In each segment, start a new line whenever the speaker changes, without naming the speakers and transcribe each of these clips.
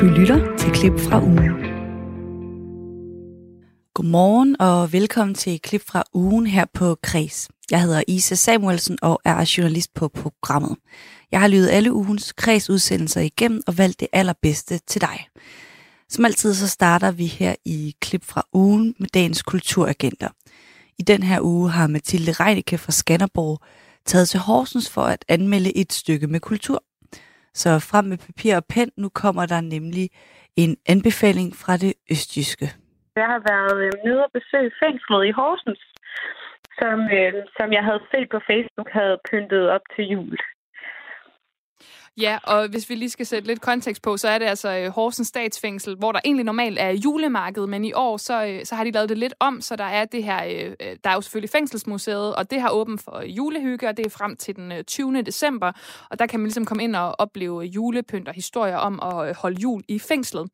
Du lytter til klip fra ugen. Godmorgen og velkommen til klip fra ugen her på Kres. Jeg hedder Isa Samuelsen og er journalist på programmet. Jeg har lyttet alle ugens Kres-udsendelser igennem og valgt det allerbedste til dig. Som altid så starter vi her i klip fra ugen med dagens kulturagenter. I den her uge har Mathilde Reinicke fra Skanderborg taget til Horsens for at anmelde et stykke med kultur. Så frem med papir og pen, nu kommer der nemlig en anbefaling fra det østjyske.
Jeg har været øh, nede og besøge fængslet i Horsens, som, øh, som jeg havde set på Facebook havde pyntet op til jul.
Ja, og hvis vi lige skal sætte lidt kontekst på, så er det altså øh, Horsens Statsfængsel, hvor der egentlig normalt er julemarked, men i år så, øh, så har de lavet det lidt om, så der er det her, øh, der er jo selvfølgelig Fængselsmuseet, og det har åbent for julehygge, og det er frem til den 20. december, og der kan man ligesom komme ind og opleve julepynt og historier om at holde jul i fængslet.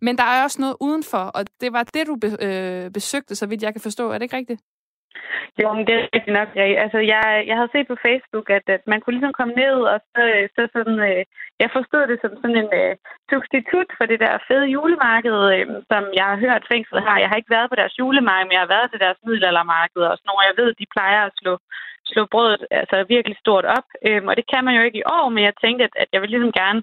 Men der er også noget udenfor, og det var det, du besøgte, så vidt jeg kan forstå. Er det ikke rigtigt?
Jo, men det er rigtigt nok. Jeg, altså, jeg, jeg havde set på Facebook, at, at man kunne ligesom komme ned, og så, så sådan, øh, jeg forstod det som sådan en øh, substitut for det der fede julemarked, øh, som jeg har hørt fængslet har. Jeg har ikke været på deres julemarked, men jeg har været til deres middelaldermarked, og sådan noget. jeg ved, de plejer at slå, slå brødet altså, virkelig stort op. Øh, og det kan man jo ikke i år, men jeg tænkte, at, at jeg vil ligesom gerne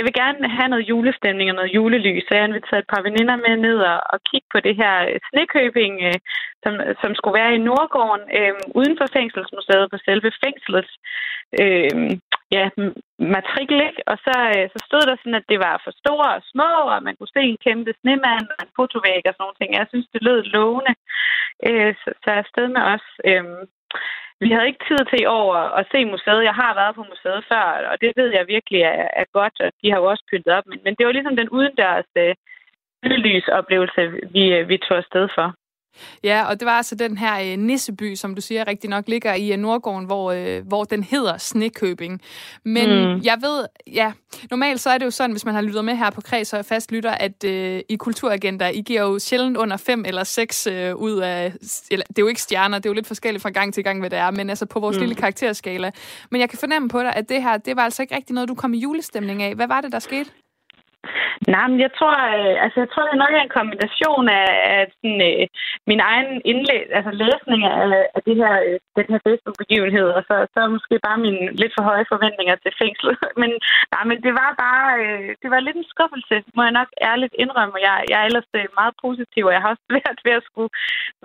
jeg vil gerne have noget julestemning og noget julelys, så jeg har inviteret et par veninder med ned og, og kigge på det her øh, snekøbing, øh, som, som skulle være i Nordgården, øh, uden for fængselsmuseet på selve fængslets øh, ja, matrikel. Ikke? Og så, øh, så stod der sådan, at det var for store og små, og man kunne se en kæmpe snemand og en fotovæg og sådan nogle ting. Jeg synes, det lød lovende, øh, så, så er afsted med os. Øh, vi havde ikke tid til i år at se museet. Jeg har været på museet før, og det ved jeg virkelig er, er godt, og de har jo også pyntet op. Men, men det var ligesom den udendørs øh, oplevelse, vi, øh, vi tog afsted for.
Ja, og det var altså den her øh, Nisseby, som du siger rigtig nok, ligger i øh, Nordgården, hvor, øh, hvor den hedder Snekøbing. Men mm. jeg ved, ja, normalt så er det jo sådan, hvis man har lyttet med her på Kreds og fast lytter, at øh, i Kulturagenda, I giver jo sjældent under fem eller seks øh, ud af, eller, det er jo ikke stjerner, det er jo lidt forskelligt fra gang til gang, hvad det er, men altså på vores mm. lille karakterskala. Men jeg kan fornemme på dig, at det her, det var altså ikke rigtig noget, du kom i julestemning af. Hvad var det, der skete?
Nej, men jeg tror, øh, altså, jeg tror, det nok er en kombination af, af sådan, øh, min egen indlæ altså, læsning af, af det her, øh, den her Facebook-begivenhed, og så, så måske bare mine lidt for høje forventninger til fængslet. men, nej, men det var bare, øh, det var lidt en skuffelse, må jeg nok ærligt indrømme. Jeg, jeg er ellers øh, meget positiv, og jeg har også svært ved at skulle,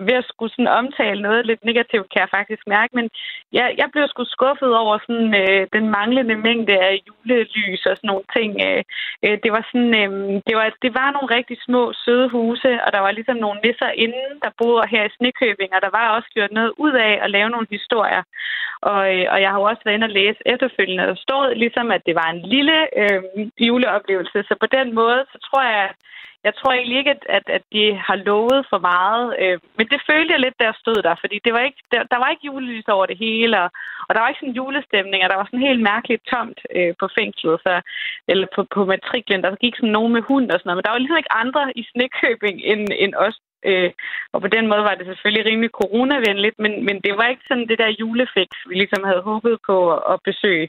ved at skulle sådan omtale noget lidt negativt, kan jeg faktisk mærke. Men jeg, jeg blev sgu skuffet over sådan, øh, den manglende mængde af julelys og sådan nogle ting. Øh, øh, det var sådan, øhm, det, var, det var nogle rigtig små, søde huse, og der var ligesom nogle nisser inden, der boede her i Snekøbing, og der var også gjort noget ud af at lave nogle historier. Og, øh, og jeg har jo også været inde og læse efterfølgende, der stod ligesom, at det var en lille øh, juleoplevelse. Så på den måde, så tror jeg, jeg tror egentlig ikke, at, at, at de har lovet for meget. Øh, men det følte jeg lidt, der stod der, fordi det var ikke, der, der var ikke julelys over det hele, og, og der var ikke sådan julestemning, og der var sådan helt mærkeligt tomt øh, på fængslet, så, eller på, på matriklen. Der gik sådan nogen med hund og sådan noget, men der var ligesom ikke andre i Snekøbing end, end os Øh, og på den måde var det selvfølgelig rimelig coronavenligt, men, men det var ikke sådan det der julefix, vi ligesom havde håbet på at besøge,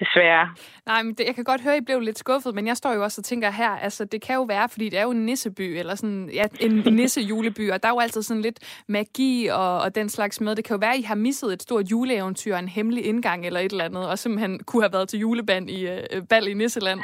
desværre.
Nej, men det, jeg kan godt høre, at I blev lidt skuffet, men jeg står jo også og tænker her, altså det kan jo være, fordi det er jo en nisseby, eller sådan, ja, en nisse-juleby, og der er jo altid sådan lidt magi og, og den slags med. Det kan jo være, at I har misset et stort juleeventyr, en hemmelig indgang eller et eller andet, og simpelthen kunne have været til juleband i uh, bal i Nisseland.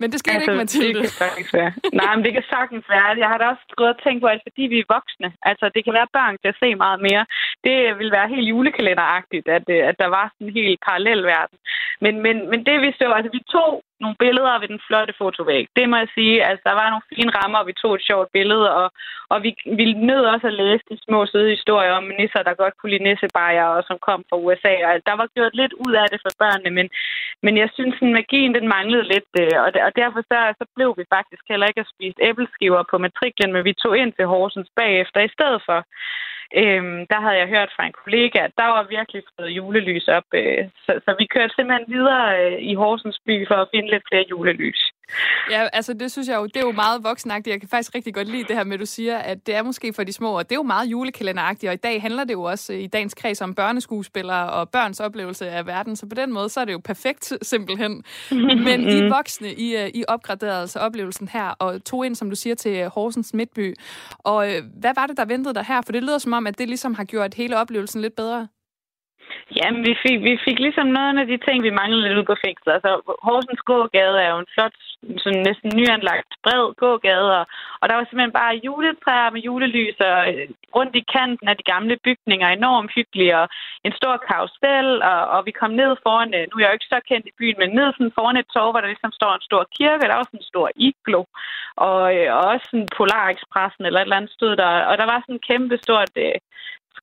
Men det skal altså, ikke, Mathilde.
Det kan sagtens være. Nej, men det kan sagtens være. Jeg har da også gået og tænkt på, at fordi vi er voksne. Altså, det kan være, børn kan se meget mere. Det vil være helt julekalenderagtigt, at, øh, at der var sådan en helt parallel verden. Men, men, men det vi så, altså vi tog nogle billeder ved den flotte fotovæg. Det må jeg sige. Altså, der var nogle fine rammer, og vi tog et sjovt billede, og, og vi, vi nød også at læse de små søde historier om nisser, der godt kunne lide nissebajer, og som kom fra USA. Og altså, der var gjort lidt ud af det for børnene, men, men jeg synes, at magien den manglede lidt, øh, og, og derfor så, så blev vi faktisk heller ikke at spise æbleskiver på matriklen, men vi tog ind til Horsens bagefter i stedet for. Øhm, der havde jeg hørt fra en kollega, at der var virkelig fået julelys op. Øh, så, så vi kørte simpelthen videre øh, i Horsens by for at finde lidt flere julelys.
Ja, altså det synes jeg jo, det er jo meget voksenagtigt. Jeg kan faktisk rigtig godt lide det her med, at du siger, at det er måske for de små, og det er jo meget julekalenderagtigt, og i dag handler det jo også i dagens kreds om børneskuespillere og børns oplevelse af verden, så på den måde, så er det jo perfekt simpelthen. Men I voksne, I, øh, I opgraderede altså oplevelsen her, og tog ind, som du siger, til Horsens Midtby. Og øh, hvad var det, der ventede dig her? For det lyder som om, at det ligesom har gjort hele oplevelsen lidt bedre.
Jamen, vi fik, vi fik ligesom noget af de ting, vi manglede lidt ud på fængslet. Altså, Horsens gågade er jo en flot, sådan næsten nyanlagt, bred gågade, og, og der var simpelthen bare juletræer med julelys, og øh, rundt i kanten af de gamle bygninger, enormt hyggelige, og en stor karusel, og, og vi kom ned foran, øh, nu er jeg jo ikke så kendt i byen, men ned sådan foran et torv, hvor der ligesom står en stor kirke, der var også en stor iglo, og, øh, og også en Polarexpressen eller et eller andet stod der, og der var sådan en kæmpe stort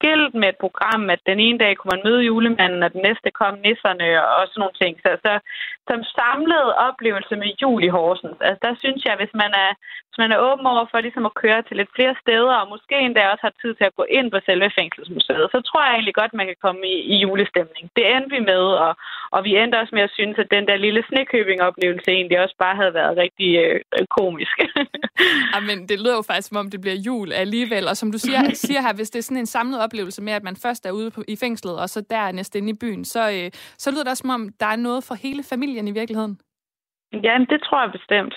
skilt med et program, at den ene dag kunne man møde julemanden, og den næste kom nisserne og sådan nogle ting. Så, så som samlet oplevelse med jul i Horsens, altså der synes jeg, hvis man er, hvis man er åben over for ligesom at køre til lidt flere steder, og måske endda også har tid til at gå ind på selve fængselsmuseet, så tror jeg egentlig godt, man kan komme i, i julestemning. Det endte vi med, og, og vi endte også med at synes, at den der lille snekøbing-oplevelse egentlig også bare havde været rigtig øh, komisk.
men det lyder jo faktisk, som om det bliver jul alligevel, og som du siger, siger her, hvis det er sådan en samlet oplevelse med, at man først er ude på, i fængslet, og så dernæst inde i byen, så, øh, så lyder det også, som om der er noget for hele familien i virkeligheden.
Ja, det tror jeg bestemt.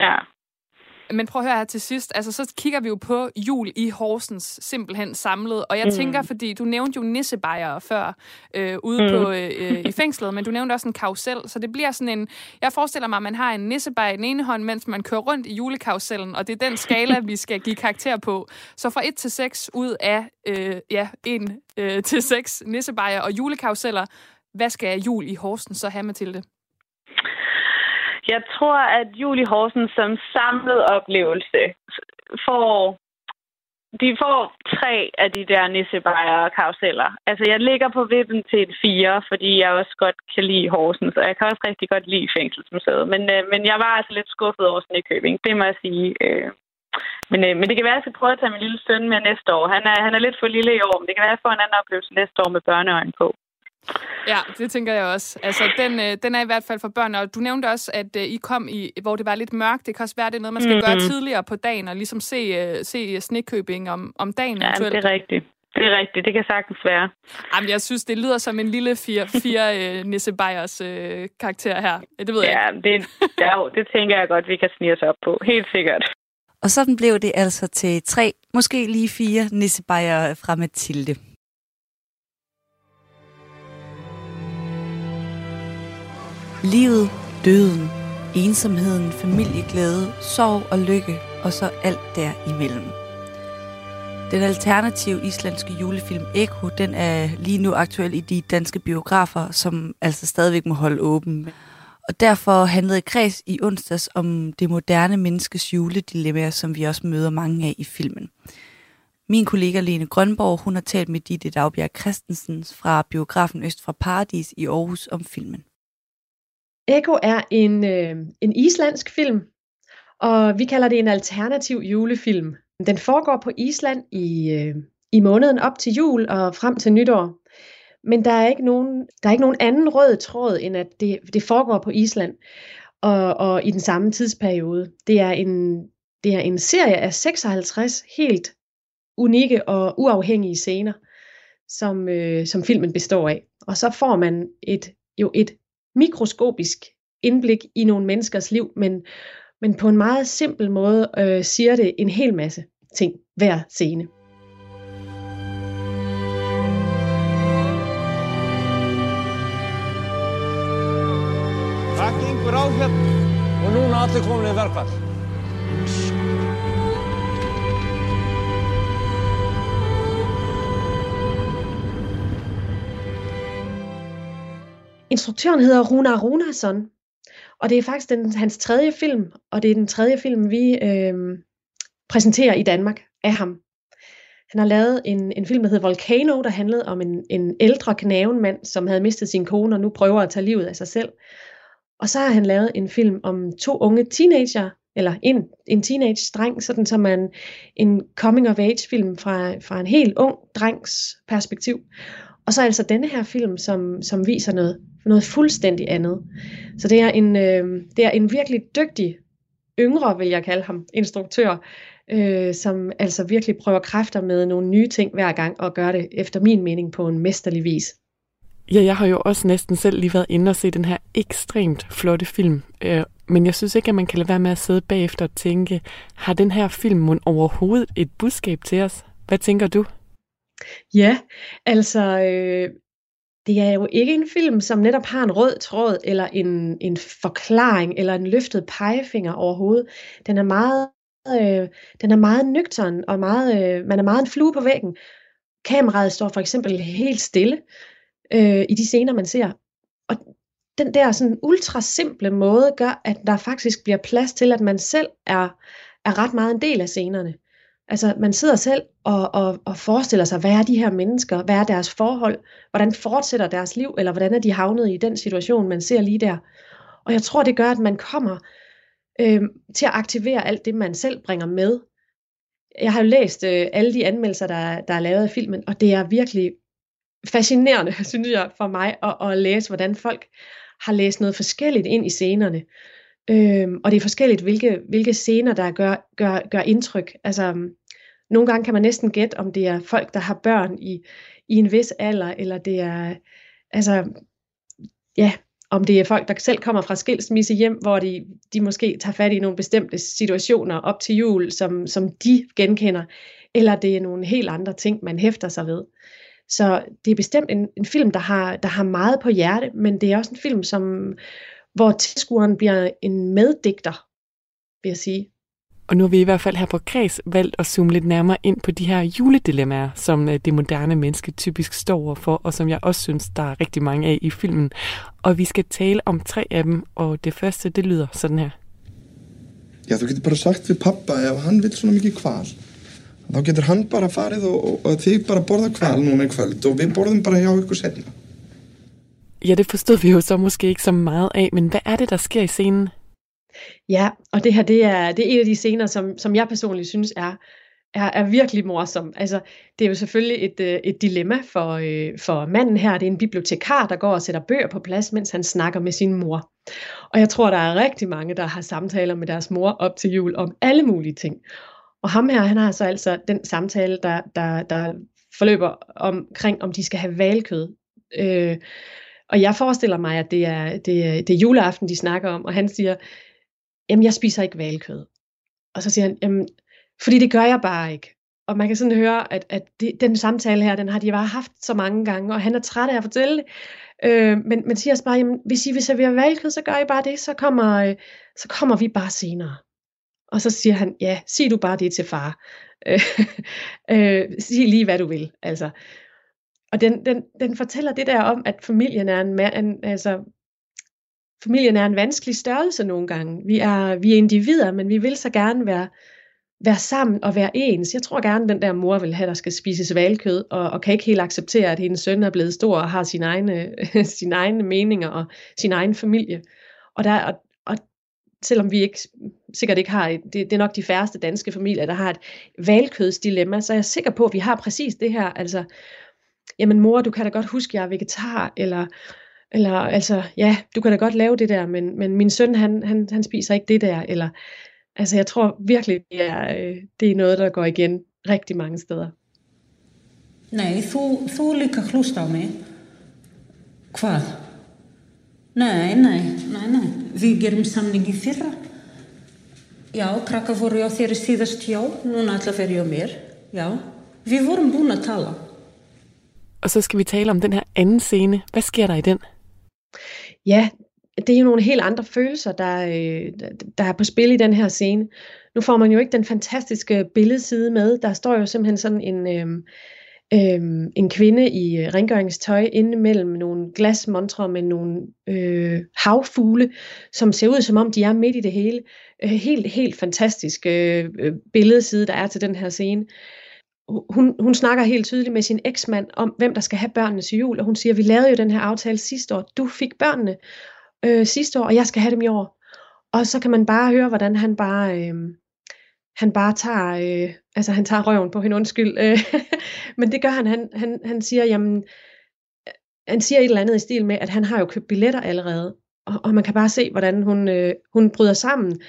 Ja.
Men prøv at høre her til sidst. Altså, så kigger vi jo på jul i Horsens simpelthen samlet. Og jeg mm. tænker, fordi du nævnte jo nissebejere før øh, ude mm. på, øh, i fængslet, men du nævnte også en karusel. Så det bliver sådan en... Jeg forestiller mig, at man har en nissebajer i den ene hånd, mens man kører rundt i julekarusellen, og det er den skala, vi skal give karakter på. Så fra 1 til 6 ud af øh, ja, 1 øh, til 6 nissebajer og julekaruseller, hvad skal jul i Horsens så have, Mathilde?
Jeg tror, at Julie Horsen som samlet oplevelse får de får tre af de der nissebajer og karuseller. Altså, jeg ligger på vippen til et fire, fordi jeg også godt kan lide Horsens, og jeg kan også rigtig godt lide Fængselsmuseet. Men, øh, men jeg var altså lidt skuffet over Snekøbing, det må jeg sige. Øh, men, øh, men det kan være, at jeg skal prøve at tage min lille søn med næste år. Han er, han er lidt for lille i år, men det kan være, at jeg får en anden oplevelse næste år med børneøjen på.
Ja, det tænker jeg også. Altså, den, øh, den er i hvert fald for børn, og du nævnte også, at øh, I kom i, hvor det var lidt mørkt. Det kan også være, det er noget, man skal mm-hmm. gøre tidligere på dagen, og ligesom se, øh, se snekøbing om, om dagen
ja,
eventuelt.
det er rigtigt. Det er rigtigt, det kan sagtens være.
Jamen, jeg synes, det lyder som en lille fire, fire øh, Nisse Beyers øh, karakter her. Det ved
ja,
jeg
ikke. Det, ja, det tænker jeg godt, vi kan snige os op på. Helt sikkert.
Og sådan blev det altså til tre, måske lige fire Nisse Beyer fra Mathilde. Livet, døden, ensomheden, familieglæde, sorg og lykke, og så alt derimellem. Den alternative islandske julefilm Eko, den er lige nu aktuel i de danske biografer, som altså stadigvæk må holde åben. Og derfor handlede Kreds i onsdags om det moderne menneskes juledilemma, som vi også møder mange af i filmen. Min kollega Lene Grønborg, hun har talt med Ditte Dagbjerg Christensen fra biografen Øst fra Paradis i Aarhus om filmen.
Echo er en, øh, en islandsk film, og vi kalder det en alternativ julefilm. Den foregår på Island i, øh, i måneden op til jul og frem til nytår. Men der er ikke nogen, der er ikke nogen anden rød tråd, end at det, det foregår på Island og, og i den samme tidsperiode. Det er en, det er en serie af 56 helt unikke og uafhængige scener, som, øh, som filmen består af. Og så får man et, jo et mikroskopisk indblik i nogle menneskers liv, men, men på en meget simpel måde øh, siger det en hel masse ting hver scene.
Það gengur á hérna og núna allir komin í verkvall.
Instruktøren hedder Runa Runason, og det er faktisk den, hans tredje film, og det er den tredje film, vi øh, præsenterer i Danmark af ham. Han har lavet en, en film, der hedder Volcano, der handlede om en, en ældre mand, som havde mistet sin kone og nu prøver at tage livet af sig selv. Og så har han lavet en film om to unge teenager, eller en, en teenage-dreng, sådan som en, en coming-of-age-film fra, fra en helt ung drengs perspektiv. Og så altså denne her film, som, som viser noget noget fuldstændig andet. Så det er en, øh, det er en virkelig dygtig, yngre vil jeg kalde ham, instruktør, øh, som altså virkelig prøver kræfter med nogle nye ting hver gang, og gør det efter min mening på en mesterlig vis.
Ja, jeg har jo også næsten selv lige været inde og se den her ekstremt flotte film. Øh, men jeg synes ikke, at man kan lade være med at sidde bagefter og tænke, har den her film overhovedet et budskab til os? Hvad tænker du?
Ja, altså øh, det er jo ikke en film, som netop har en rød tråd, eller en, en forklaring, eller en løftet pegefinger overhovedet. Den er meget, øh, den er meget nøgtern, og meget, øh, man er meget en flue på væggen. Kameraet står for eksempel helt stille øh, i de scener, man ser. Og den der sådan ultra simple måde gør, at der faktisk bliver plads til, at man selv er, er ret meget en del af scenerne. Altså man sidder selv og, og, og forestiller sig, hvad er de her mennesker, hvad er deres forhold, hvordan fortsætter deres liv, eller hvordan er de havnet i den situation, man ser lige der. Og jeg tror, det gør, at man kommer øh, til at aktivere alt det, man selv bringer med. Jeg har jo læst øh, alle de anmeldelser, der, der er lavet af filmen, og det er virkelig fascinerende, synes jeg, for mig at, at læse, hvordan folk har læst noget forskelligt ind i scenerne. Øhm, og det er forskelligt, hvilke, hvilke scener, der gør, gør, gør indtryk. Altså, nogle gange kan man næsten gætte, om det er folk, der har børn i, i en vis alder, eller det er, altså, ja, om det er folk, der selv kommer fra skilsmisse hjem, hvor de, de måske tager fat i nogle bestemte situationer op til jul, som, som de genkender, eller det er nogle helt andre ting, man hæfter sig ved. Så det er bestemt en, en film, der har, der har meget på hjerte, men det er også en film, som, hvor tilskueren bliver en meddigter, vil jeg sige.
Og nu har vi i hvert fald her på Kreds valgt at zoome lidt nærmere ind på de her juledilemmaer, som øh, det moderne menneske typisk står overfor, og som jeg også synes, der er rigtig mange af i filmen. Og vi skal tale om tre af dem, og det første, det lyder sådan her.
Ja, du getur bara sagt við pappa ef hann vil svona mikið kval þá getur hann bara farið og, og, og þið bara borða kval núna í kvöld og við borðum bara hjá ykkur setna.
Ja, det forstod vi jo så måske ikke så meget af, men hvad er det, der sker i scenen?
Ja, og det her, det er, det er en af de scener, som, som jeg personligt synes er, er, er virkelig morsom. Altså, det er jo selvfølgelig et, øh, et dilemma for, øh, for manden her. Det er en bibliotekar, der går og sætter bøger på plads, mens han snakker med sin mor. Og jeg tror, der er rigtig mange, der har samtaler med deres mor op til jul om alle mulige ting. Og ham her, han har så altså den samtale, der, der, der forløber omkring, om de skal have valkød. Øh, og jeg forestiller mig, at det er, det, er, det er juleaften, de snakker om, og han siger, jamen jeg spiser ikke valkød. Og så siger han, jamen, fordi det gør jeg bare ikke. Og man kan sådan høre, at, at det, den samtale her, den har de bare haft så mange gange, og han er træt af at fortælle det. Øh, men, man siger også bare, jamen, hvis I vil servere valkød, så gør I bare det, så kommer, øh, så kommer vi bare senere. Og så siger han, ja, sig du bare det til far. Øh, øh, sig lige, hvad du vil. Altså. Og den, den, den fortæller det der om, at familien er en, en altså, familien er en vanskelig størrelse nogle gange. Vi er, vi er individer, men vi vil så gerne være, være sammen og være ens. Jeg tror gerne, den der mor vil have, der skal spises valkød, og, og kan ikke helt acceptere, at hendes søn er blevet stor og har sine egne, sine egne meninger og sin egen familie. Og, der, og, og selvom vi ikke sikkert ikke har, det, det er nok de færreste danske familier, der har et valkødsdilemma, så er jeg sikker på, at vi har præcis det her, altså, jamen mor, du kan da godt huske, jeg er vegetar, eller, eller altså, ja, du kan da godt lave det der, men, men min søn, han, han, han spiser ikke det der, eller, altså jeg tror virkelig, det er, øh, det er noget, der går igen rigtig mange steder.
Nej, þú, þú líka hlust á mig. Hvað? Nei, nei, nei, nei. Við gerum samning í fyrra. Já, krakka voru á þeirri síðast já, núna ætla að ferja á mér. Já, við vorum búin að tala.
Og så skal vi tale om den her anden scene. Hvad sker der i den?
Ja, det er jo nogle helt andre følelser, der, øh, der er på spil i den her scene. Nu får man jo ikke den fantastiske billedside med. Der står jo simpelthen sådan en, øhm, øhm, en kvinde i øh, rengøringstøj inde mellem nogle glasmontre med nogle øh, havfugle, som ser ud som om de er midt i det hele. Øh, helt, helt fantastisk øh, øh billedside, der er til den her scene. Hun, hun snakker helt tydeligt med sin eksmand om, hvem der skal have børnene til jul, og hun siger, vi lavede jo den her aftale sidste år. Du fik børnene øh, sidste år, og jeg skal have dem i år. Og så kan man bare høre, hvordan han bare... Øh, han bare tager, øh, altså han tager røven på hende, undskyld. Øh, men det gør han, han, han, han siger, jamen, han siger et eller andet i stil med, at han har jo købt billetter allerede, og, og man kan bare se, hvordan hun, øh, hun bryder sammen.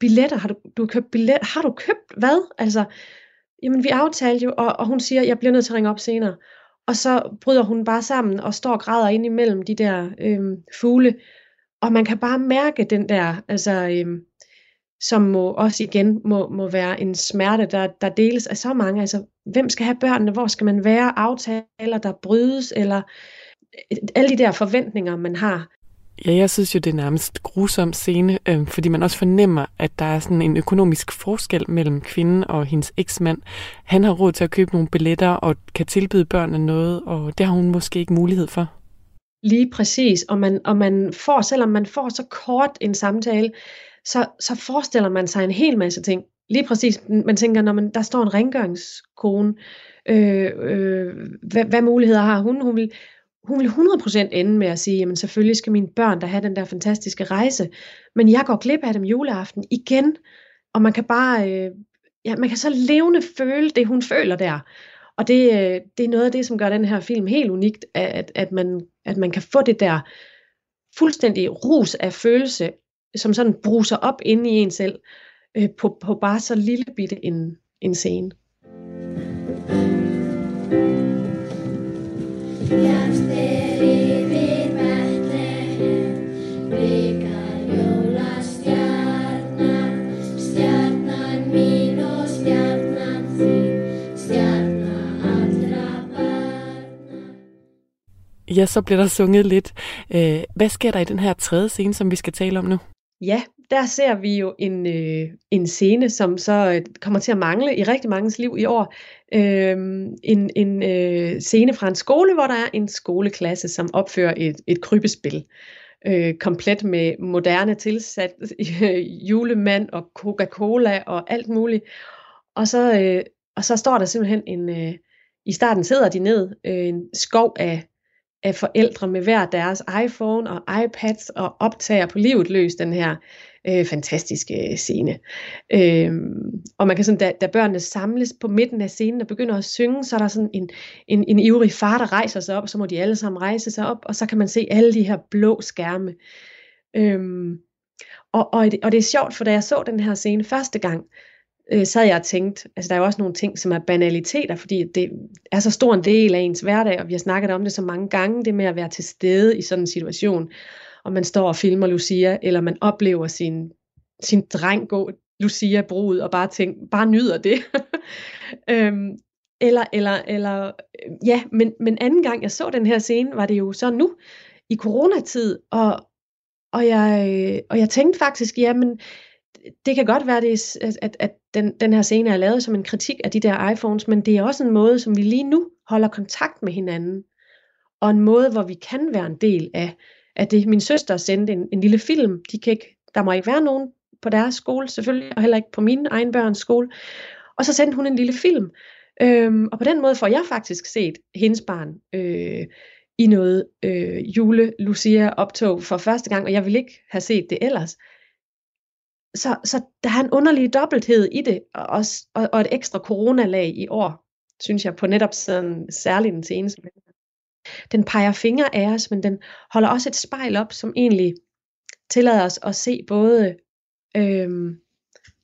Billetter, har du, du har købt billetter, har du købt hvad? Altså, jamen vi aftalte jo, og, og hun siger, jeg bliver nødt til at ringe op senere. Og så bryder hun bare sammen og står og græder ind imellem de der øhm, fugle. Og man kan bare mærke den der, altså, øhm, som må også igen må, må være en smerte, der, der deles af så mange. Altså, hvem skal have børnene? Hvor skal man være? Aftaler, der brydes, eller øh, alle de der forventninger, man har.
Ja, jeg synes jo, det er nærmest grusom scene, øh, fordi man også fornemmer, at der er sådan en økonomisk forskel mellem kvinden og hendes eksmand. Han har råd til at købe nogle billetter og kan tilbyde børnene noget, og det har hun måske ikke mulighed for.
Lige præcis, og man, og man får, selvom man får så kort en samtale, så, så forestiller man sig en hel masse ting. Lige præcis, man tænker, når man, der står en rengøringskone, øh, øh, hvad, hvad muligheder har hun? Hun vil, hun vil 100% ende med at sige, jamen selvfølgelig skal mine børn der have den der fantastiske rejse, men jeg går glip af dem juleaften igen, og man kan bare, øh, ja, man kan så levende føle det, hun føler der. Og det, øh, det er noget af det, som gør den her film helt unikt, at, at, man, at man kan få det der fuldstændig rus af følelse, som sådan bruser op inde i en selv, øh, på, på bare så lille bitte en, en scene.
Ja, så bliver der sunget lidt. Øh, hvad sker der i den her tredje scene, som vi skal tale om nu?
Ja, der ser vi jo en, øh, en scene, som så øh, kommer til at mangle i rigtig mange liv i år. Øh, en en øh, scene fra en skole, hvor der er en skoleklasse, som opfører et, et krybespil. Øh, komplet med moderne tilsat øh, julemand og Coca-Cola og alt muligt. Og så, øh, og så står der simpelthen en... Øh, I starten sidder de ned, øh, en skov af af forældre med hver deres iPhone og iPads og optager på livet løs den her øh, fantastiske øh, scene. Øh, og man kan sådan, da, da børnene samles på midten af scenen og begynder at synge, så er der sådan en, en, en ivrig far, der rejser sig op, og så må de alle sammen rejse sig op, og så kan man se alle de her blå skærme. Øhm, og, og, og det er sjovt, for da jeg så den her scene første gang, øh, havde jeg tænkt, altså der er jo også nogle ting, som er banaliteter, fordi det er så stor en del af ens hverdag, og vi har snakket om det så mange gange, det med at være til stede i sådan en situation, om man står og filmer Lucia, eller man oplever sin, sin dreng gå Lucia brud og bare tænker, bare nyder det. øhm, eller, eller, eller, øh, ja, men, men anden gang jeg så den her scene, var det jo så nu, i coronatid, og, og, jeg, øh, og jeg tænkte faktisk, jamen, det kan godt være, det er, at, at den, den her scene er lavet som en kritik af de der iPhones, men det er også en måde, som vi lige nu holder kontakt med hinanden, og en måde, hvor vi kan være en del af, af det. Min søster sendte en, en lille film, de kan ikke, der må ikke være nogen på deres skole, selvfølgelig, og heller ikke på min egen børns skole. Og så sendte hun en lille film, øhm, og på den måde får jeg faktisk set hendes barn øh, i noget øh, jule-Lucia-optog for første gang, og jeg ville ikke have set det ellers så, så der er en underlig dobbelthed i det, og, også, og, og et ekstra coronalag i år, synes jeg, på netop sådan særligt den seneste. Den peger fingre af os, men den holder også et spejl op, som egentlig tillader os at se både, øhm,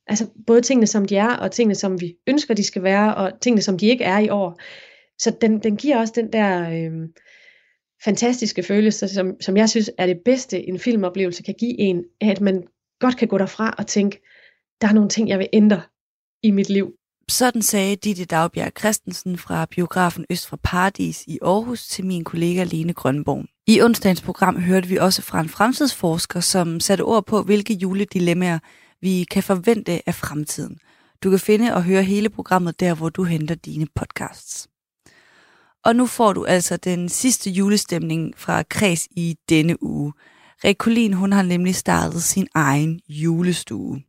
altså både tingene, som de er, og tingene, som vi ønsker, de skal være, og tingene, som de ikke er i år. Så den, den giver også den der øhm, fantastiske følelse, som, som jeg synes er det bedste, en filmoplevelse kan give en, at man godt kan gå derfra og tænke, der er nogle ting, jeg vil ændre i mit liv.
Sådan sagde Ditte Dagbjerg Christensen fra biografen Øst fra Paradis i Aarhus til min kollega Lene Grønborg. I onsdagens program hørte vi også fra en fremtidsforsker, som satte ord på, hvilke juledilemmaer vi kan forvente af fremtiden. Du kan finde og høre hele programmet der, hvor du henter dine podcasts. Og nu får du altså den sidste julestemning fra Kreds i denne uge. Rekolin, hun har nemlig startet sin egen julestue.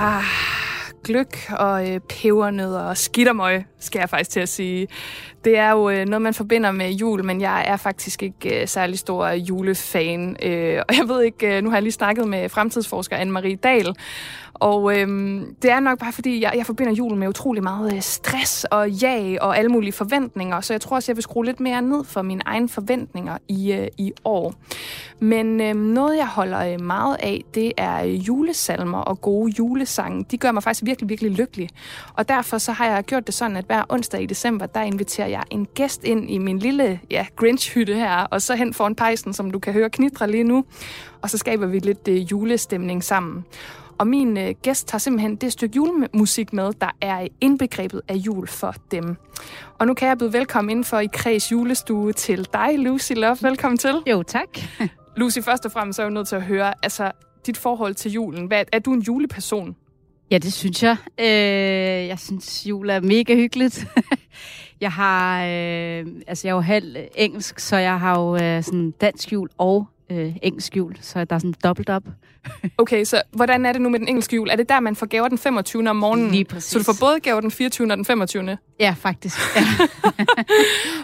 Ah, gløk og øh, pebernødder og skittermøg, skal jeg faktisk til at sige. Det er jo øh, noget, man forbinder med jul, men jeg er faktisk ikke øh, særlig stor julefan. Øh, og jeg ved ikke, øh, nu har jeg lige snakket med fremtidsforsker Anne-Marie Dahl, og øhm, det er nok bare, fordi jeg, jeg forbinder julen med utrolig meget øh, stress og jag og alle mulige forventninger, så jeg tror også, jeg vil skrue lidt mere ned for mine egne forventninger i, øh, i år. Men øhm, noget, jeg holder øh, meget af, det er øh, julesalmer og gode julesange. De gør mig faktisk virkelig, virkelig lykkelig. Og derfor så har jeg gjort det sådan, at hver onsdag i december, der inviterer jeg en gæst ind i min lille ja, Grinch-hytte her, og så hen foran pejsen, som du kan høre knitre lige nu. Og så skaber vi lidt øh, julestemning sammen. Og min øh, gæst tager simpelthen det stykke julemusik med, der er indbegrebet af jul for dem. Og nu kan jeg byde velkommen indenfor i Kreds julestue til dig, Lucy Love. Velkommen til.
Jo, tak.
Lucy, først og fremmest er jeg jo nødt til at høre, altså dit forhold til julen. Hvad, er du en juleperson?
Ja, det synes jeg. Øh, jeg synes, jul er mega hyggeligt. jeg har, øh, altså jeg er jo halv engelsk, så jeg har jo øh, sådan dansk jul og øh, engelsk jul, så der er sådan dobbelt op.
Okay, så hvordan er det nu med den engelske jul? Er det der, man får gaver den 25. om morgenen?
Lige præcis.
Så du får både gaver den 24. og den 25.
Ja, faktisk. Ja.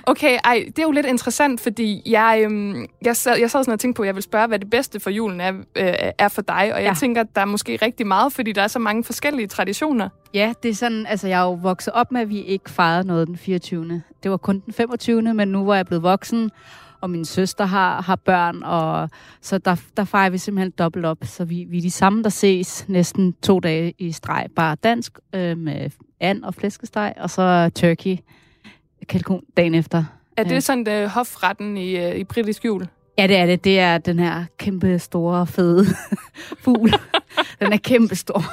okay, ej, det er jo lidt interessant, fordi jeg, øhm, jeg, sad, jeg sad sådan og tænkte på, at jeg vil spørge, hvad det bedste for julen er, øh, er for dig. Og jeg
Ja.
tænker, at der er måske rigtig meget, fordi der er så mange forskellige traditioner.
ja, det er sådan, altså jeg er jo vokset op med, at vi ikke fejrede noget den 24. Det var kun den 25. Men nu hvor jeg er blevet voksen, og min søster har, har børn, og så der, der fejrer vi simpelthen dobbelt op. Så vi, vi er de samme, der ses næsten to dage i streg. Bare dansk øh, med and og flæskesteg, og så turkey, kalkun dagen efter.
Er det sådan uh, hofretten i, uh, i britisk jul?
Ja, det er det. Det er den her kæmpe store, fede fugl. den er kæmpe stor.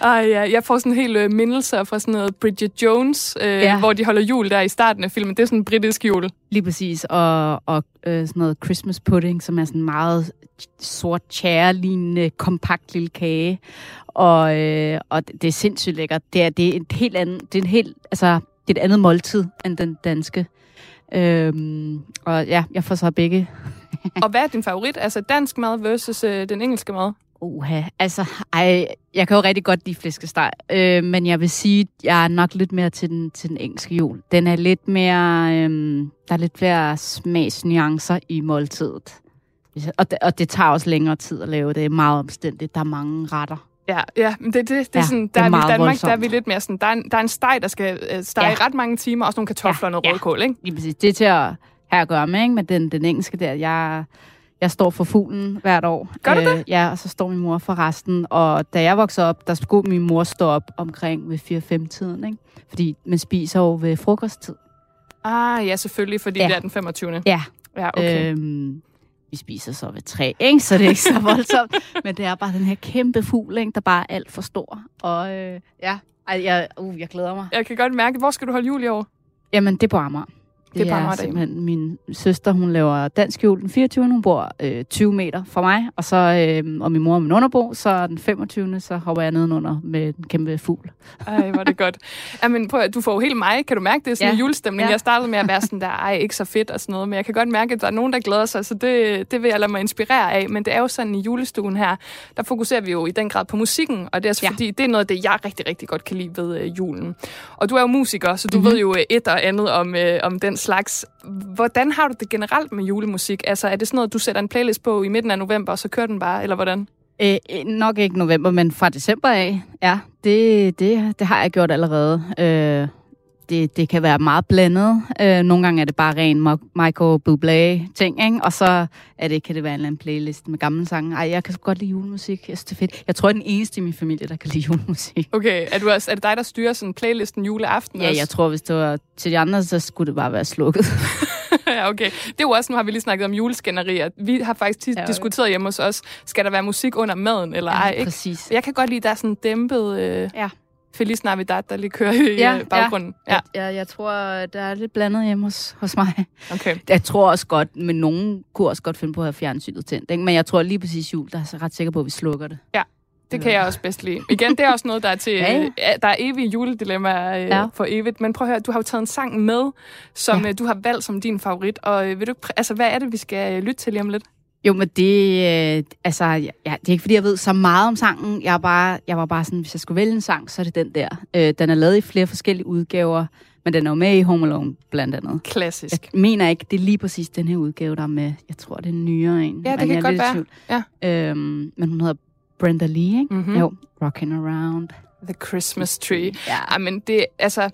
Ej, ja, jeg får sådan helt uh, mindelser fra sådan noget Bridget Jones, uh, ja. Hvor de holder jul der i starten af filmen. Det er sådan en britisk jul.
Lige præcis. Og, og øh, sådan noget Christmas pudding, som er sådan meget sort tjærelignende, kompakt lille kage. Og, øh, og det det er sindssygt lækkert. Det er, det er et helt andet, det er en helt, altså, det er et andet måltid end den danske. Øhm, og ja, jeg får så begge.
Og hvad er din favorit? Altså dansk mad versus uh, den engelske mad?
Uha, altså, ej, jeg kan jo rigtig godt lide flæskesteg, øh, men jeg vil sige, jeg er nok lidt mere til den, til den engelske jul. Den er lidt mere, øh, der er lidt flere smagsnuancer i måltidet. Og det, og det tager også længere tid at lave. Det er meget omstændigt. Der er mange retter.
Ja, ja, men det, det, det er
Ja,
sådan,
det
der
er
er, i
meget
Danmark,
voldsomt.
der er vi lidt mere sådan, der er en, der er en steg, der skal øh, stege
Ja.
ja. ret mange timer, og også nogle kartofler og noget
Ja, ja.
rødkål, ikke?
Lige præcis. Det er til at have at gøre med, ikke? Men den, den engelske der, jeg, jeg står for fuglen hvert år.
Gør du
øh, Ja, og så står min mor for resten. Og da jeg voksede op, der skulle min mor stå op omkring ved 4-5-tiden, ikke? Fordi man spiser jo ved frokosttid.
Ah, ja, selvfølgelig, fordi
ja.
det er den 25.
Ja,
Ja, okay.
Øhm, vi spiser så ved tre, ikke? så det er ikke så voldsomt. Men det er bare den her kæmpe fugl, ikke? der bare er alt for stor. Og øh, ja, Ej, jeg, uh, jeg glæder mig.
Jeg kan godt mærke, hvor skal du holde jul i år?
Jamen, det er på Amager.
Det er på Amager,
simpelthen min søster, hun laver dansk jul den 24. Hun bor øh, 20 meter fra mig, og så øh, og min mor og min underbo, så den 25. så hopper jeg nedenunder med den kæmpe fugl.
Ej, hvor er det godt. Jamen, prøv, du får jo helt mig. Kan du mærke det? Sådan
Ja.
en julestemning.
Ja.
Jeg startede med at være sådan der, ej, ikke så fedt og sådan noget, men jeg kan godt mærke, at der er nogen, der glæder sig, så det, det vil jeg lade mig inspirere af. Men det er jo sådan i julestuen her, der fokuserer vi jo i den grad på musikken, og det er altså
Ja.
fordi, det er noget af det, jeg rigtig, rigtig godt kan lide ved øh, julen. Og du er jo musiker, så du
Mhm.
mm-hmm. ved jo øh, et og andet om, øh, om den slags. Hvordan har du det generelt med julemusik? Altså, er det sådan noget, du sætter en playlist på i midten af november, og så kører den bare, eller hvordan?
Øh, øh nok ikke november, men fra december af. Ja, det, det, det har jeg gjort allerede. Øh, det, det kan være meget blandet. Øh, nogle gange er det bare ren Michael Bublé-ting, ikke? og så er det, kan det være en eller anden playlist med gamle sange. Ej, jeg kan så godt lide julemusik. Jeg synes, det er fedt. Jeg tror, jeg er den eneste i min familie, der kan lide julemusik.
Okay, er, du også, er det dig, der styrer sådan playlisten juleaften
Ja,
også?
jeg tror, hvis det var til de andre, så skulle det bare være slukket.
ja, okay. Det er jo også, nu har vi lige snakket om juleskænderier. Vi har faktisk tit
Ja,
ja,
okay.
diskuteret hjemme hos os, skal der være musik under maden eller ej, ikke?
Præcis.
Jeg kan godt lide, der er sådan dæmpet øh,
Ja.
Feliz Navidad, der lige kører i
Ja,
ja, baggrunden. Ja.
Ja. Jeg, jeg tror, der er lidt blandet hjemme hos, hos mig.
Okay.
Jeg tror også godt, men nogen kunne også godt finde på at have fjernsynet tændt. Ikke? Men jeg tror lige præcis jul, der er jeg ret sikker på, at vi slukker det.
Det kan jeg også bedst lide. Igen, det er også noget, der er til...
Ja, ja.
ja. Der er evige juledilemmaer øh,
Ja.
ja. for evigt. Men prøv at høre, du har jo taget en sang med, som
Ja.
ja. du har valgt som din favorit. Og øh, vil du, altså, hvad er det, vi skal øh, lytte til lige om lidt?
Jo, men det, øh, altså, ja, det er ikke, fordi jeg ved så meget om sangen. Jeg, er bare, jeg var bare sådan, hvis jeg skulle vælge en sang, så er det den der. Øh, den er lavet i flere forskellige udgaver, Men den er jo med i Home Alone, blandt andet.
Klassisk.
Jeg mener ikke, det er lige præcis den her udgave, der er med. Jeg tror, det er en nyere en.
Ja, det
men
kan
jeg
godt være.
tvivl.
Ja.
Øhm, men hun hedder Brenda Lee, ikke?
Mhm.
Jo, Rockin' Around.
The Christmas Tree.
Ja.
Ej, men det, altså...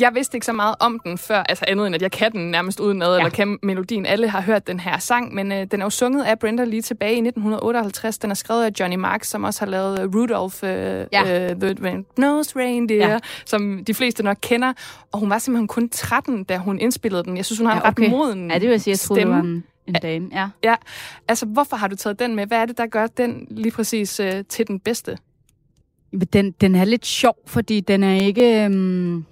Jeg vidste ikke så meget om den før, altså andet end, at jeg kan den nærmest uden ja. eller kan melodien. Alle har hørt den her sang, men øh, den er jo sunget af Brenda Lee tilbage i 1958. Den er skrevet af Johnny Marks, som også har lavet øh, Rudolph, øh,
Ja.
øh, The Red-Nosed Reindeer,
Ja.
som de fleste nok kender. Og hun var simpelthen kun 13, da hun indspillede den. Jeg synes, hun har en
Ja,
ret
okay.
moden
Ja, det vil jeg sige, jeg troede, det
stemme.
var en, en dame. Ja.
Ja, altså hvorfor har du taget den med? Hvad er det, der gør den lige præcis øh, til den bedste?
Den, den er lidt sjov, fordi den er ikke... Øhm,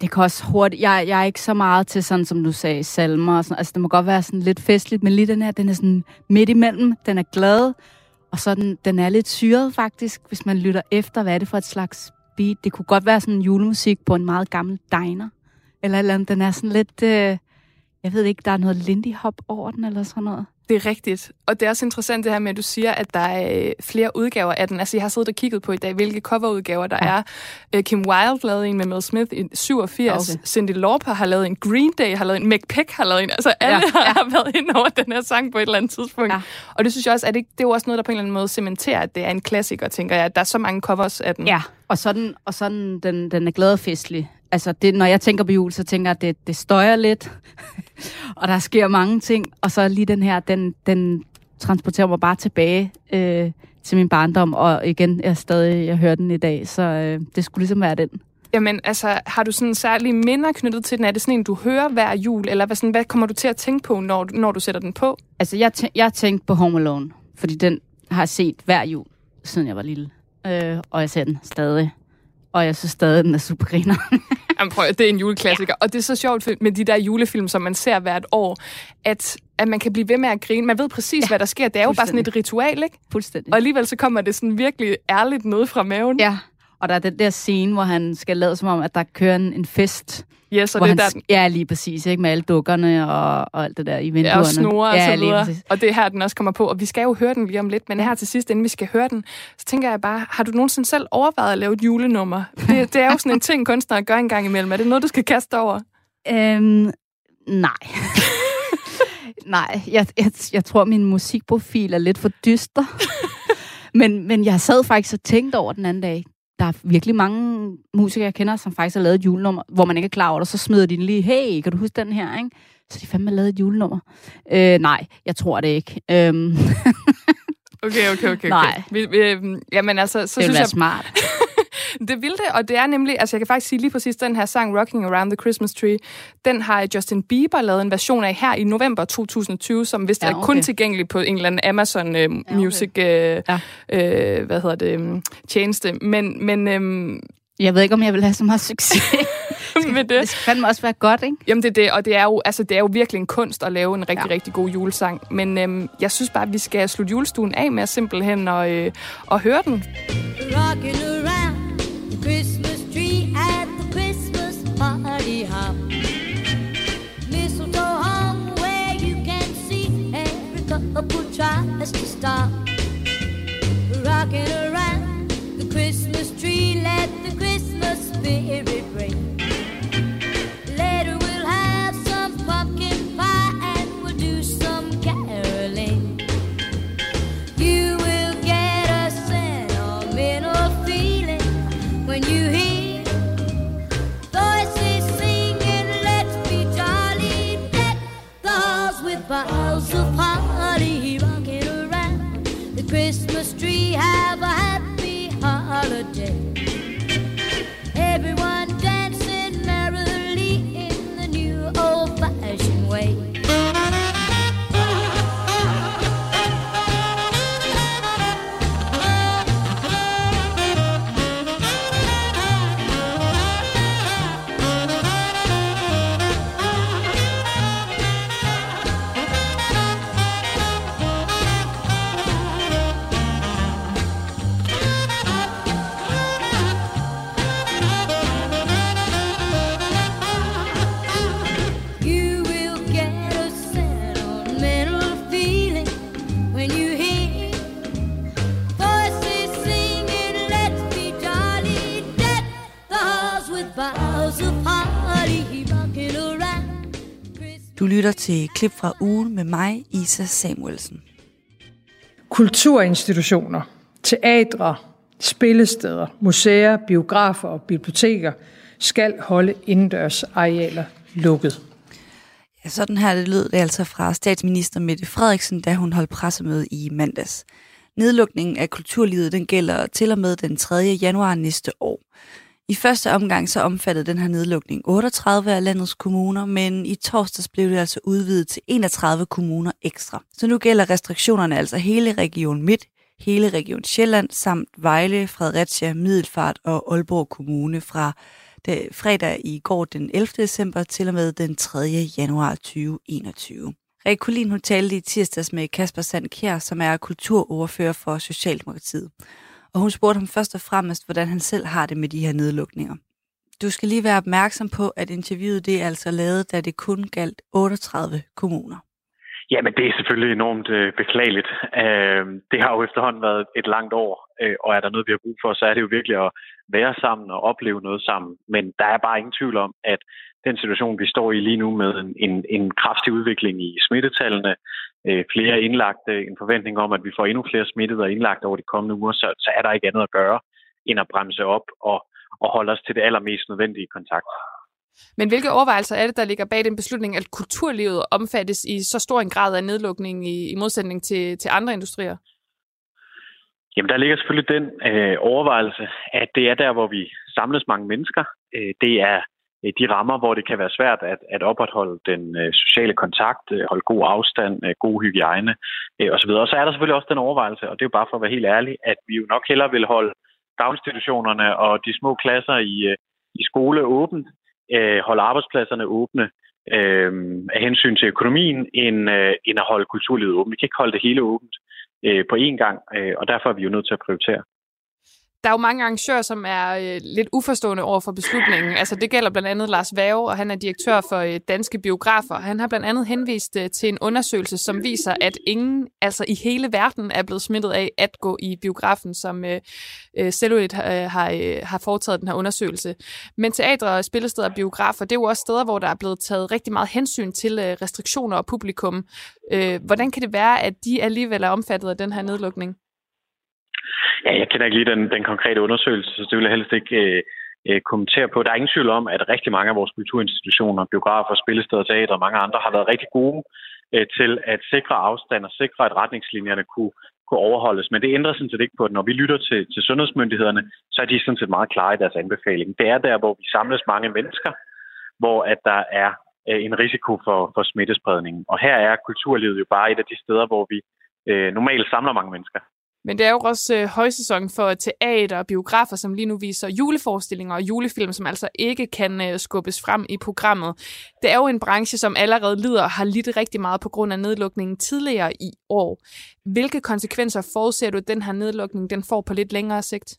det kan også hurtigt... Jeg, jeg er ikke så meget til sådan, som du sagde, salmer og sådan. Altså, det må godt være sådan lidt festligt, men lige den her, den er sådan midt imellem. Den er glad, og så den, den er lidt syret faktisk, hvis man lytter efter, hvad er det for et slags beat. Det kunne godt være sådan julemusik på en meget gammel diner. Eller eller andet. Den er sådan lidt... Øh, jeg ved ikke, der er noget Lindy Hop over den, eller sådan noget.
Det er rigtigt. Og det er også interessant det her med, at du siger, at der er øh, flere udgaver af den. Altså, jeg har siddet og kigget på i dag, hvilke coverudgaver der
Ja.
er. Øh, Kim Wilde lavede en med Mel Smith i 87.
Okay.
Cindy Lauper har lavet en. Green Day har lavet en. Mick Peck har lavet en. Altså, alle
Ja,
ja, har været inde over den her sang på et eller andet tidspunkt. Ja. Og det synes jeg også, at det, det er jo også noget, der på en eller anden måde cementerer, at det er en klassiker, tænker jeg. At der er så mange covers af den.
Ja, og sådan, og sådan den, den er glad og festlig. Altså, det, når jeg tænker på jul, så tænker jeg, at det, det støjer lidt, og der sker mange ting, og så lige den her, den, den transporterer mig bare tilbage øh, til min barndom, og igen, jeg stadig, jeg hører den i dag, så øh, det skulle ligesom være den.
Jamen, altså, har du sådan særlige minder knyttet til den? Er det sådan en, du hører hver jul? Eller hvad, sådan, hvad kommer du til at tænke på, når, når du sætter den på?
Altså, jeg, tæ- jeg tænkte på Home Alone, fordi den har jeg set hver jul, siden jeg var lille. Øh, og jeg ser den stadig. Og jeg synes stadig, den er super griner.
Jamen, prøv, det er en juleklassiker. Ja. Og det er så sjovt med de der julefilm, som man ser hvert år, at, at man kan blive ved med at grine. Man ved præcis,
Ja,
hvad der sker. Det er jo bare sådan et ritual, ikke?
Fuldstændig.
Og alligevel så kommer det sådan virkelig ærligt ned fra maven.
Ja, og der er den der scene, hvor han skal lade som om, at der kører en, en fest.
Og
hvor
det
han,
der, den-
Ja, lige præcis, ikke? Med alle dukkerne og, og alt det der i vinduerne.
Ja, og snore og
ja,
så videre. Og det er her, den også kommer på. Og vi skal jo høre den lige om lidt, men her til sidst, inden vi skal høre den, så tænker jeg bare, har du nogensinde selv overvejet at lave et julenummer? Det, det er jo sådan en ting, kunstnere gør en gang imellem. Er det noget, du skal kaste over?
Øhm, nej. nej, jeg, jeg, jeg tror, min musikprofil er lidt for dyster. men, men jeg sad faktisk og tænkte over den anden dag. Der er virkelig mange musikere, jeg kender, som faktisk har lavet et julenummer, hvor man ikke er klar over det, så smider de den lige, hey, kan du huske den her, ikke? Så de fandme har lavet et julenummer. Øh, nej, jeg tror det ikke. Øhm,
Okay, okay, okay. okay.
Nej.
Vi, vi, øhm, jamen altså, så
det
synes jeg,
smart.
Det vil det, og det er nemlig, altså jeg kan faktisk sige lige præcis, den her sang, Rocking Around the Christmas Tree, den har Justin Bieber lavet en version af her i november 2020, som vist
Ja,
ja, okay. er kun tilgængelig på en eller anden Amazon øh,
okay.
Music, øh,
Ja.
øh, hvad hedder det, øh, tjeneste. Men, men øhm,
Jeg ved ikke, om jeg vil have så meget succes.
med
det
det,
skal fandme også være godt, ikke?
jamen det er det, og det er, jo, altså, det er jo virkelig en kunst at lave en rigtig,
Ja.
ja. rigtig god julesang. Men øhm, jeg synes bare, at vi skal slutte julestuen af med simpelthen at, øh, at høre den.
Rocking around Christmas tree at the Christmas party hop. Mistletoe hung where you can see every couple tries to stop. Rocking around the Christmas tree, let the Christmas spirit with boughs of holly rocking around the Christmas tree. Have a
lytter til klip fra ugen med mig, Isa Samuelsen.
Kulturinstitutioner, teatre, spillesteder, museer, biografer og biblioteker skal holde indendørs arealer lukket.
Ja, sådan her det lød det altså fra statsminister Mette Frederiksen, da hun holdt pressemøde i mandags. Nedlukningen af kulturlivet den gælder til og med den 3. januar næste år. I første omgang så omfattede den her nedlukning 38 af landets kommuner, men i torsdags blev det altså udvidet til 31 kommuner ekstra. Så nu gælder restriktionerne altså hele Region Midt, hele Region Sjælland samt Vejle, Fredericia, Middelfart og Aalborg Kommune fra det fredag i går den 11. december til og med den 3. januar 2021. Rekulin hun talte i tirsdags med Kasper Sand Kjær, som er kulturoverfører for Socialdemokratiet og hun spurgte ham først og fremmest, hvordan han selv har det med de her nedlukninger. Du skal lige være opmærksom på, at interviewet det er altså lavet, da det kun galt 38 kommuner.
Jamen, det er selvfølgelig enormt øh, beklageligt. Øh, det har jo efterhånden været et langt år, øh, og er der noget, vi har brug for, så er det jo virkelig at være sammen og opleve noget sammen. Men der er bare ingen tvivl om, at den situation, vi står i lige nu med en, en, en kraftig udvikling i smittetallene, øh, flere indlagte, en forventning om, at vi får endnu flere smittede og indlagt over de kommende uger, så, så er der ikke andet at gøre, end at bremse op og, og holde os til det allermest nødvendige kontakt.
Men hvilke overvejelser er det, der ligger bag den beslutning, at kulturlivet omfattes i så stor en grad af nedlukning i, i modsætning til, til andre industrier?
Jamen, der ligger selvfølgelig den øh, overvejelse, at det er der, hvor vi samles mange mennesker. Øh, det er Øh, de rammer, hvor det kan være svært at, at opretholde den øh, sociale kontakt, øh, holde god afstand, god hygiejne osv. Og så er der selvfølgelig også den overvejelse, og det er jo bare for at være helt ærlig, at vi jo nok hellere vil holde daginstitutionerne og de små klasser i, i skole åbent, holde arbejdspladserne åbne øh, af hensyn til økonomien, end, øh, end at holde kulturlivet åbent. Vi kan ikke holde det hele åbent øh, på én gang, øh, og derfor er vi jo nødt til at prioritere.
Der er jo mange arrangører, som er øh, lidt uforstående over for beslutningen. Altså, det gælder blandt andet Lars Vave, og han er direktør for øh, Danske Biografer. Han har blandt andet henvist øh, til en undersøgelse, som viser, at ingen altså i hele verden er blevet smittet af at gå i biografen, som øh, øh Cellulit øh, har, øh, har foretaget den her undersøgelse. Men teatre, spillesteder og biografer, det er jo også steder, hvor der er blevet taget rigtig meget hensyn til øh, restriktioner og publikum. Øh, hvordan kan det være, at de alligevel er omfattet af den her nedlukning?
Ja, jeg kender ikke lige den, den konkrete undersøgelse, så det vil jeg helst ikke øh, øh, kommentere på. Der er ingen tvivl om, at rigtig mange af vores kulturinstitutioner, biografer, spillesteder, teater og mange andre har været rigtig gode øh, til at sikre afstand og sikre, at retningslinjerne kunne, kunne overholdes. Men det ændrer sådan set ikke på, at når vi lytter til, til sundhedsmyndighederne, så er de sådan set meget klare i deres anbefaling. Det er der, hvor vi samles mange mennesker, hvor at der er øh, en risiko for, for smittespredning. Og her er kulturlivet jo bare et af de steder, hvor vi øh, normalt samler mange mennesker.
Men det er jo også øh, højsæson for teater og biografer, som lige nu viser juleforestillinger og julefilm, som altså ikke kan øh, skubbes frem i programmet. Det er jo en branche, som allerede lider og har lidt rigtig meget på grund af nedlukningen tidligere i år. Hvilke konsekvenser forudser du, at den her nedlukning den får på lidt længere sigt?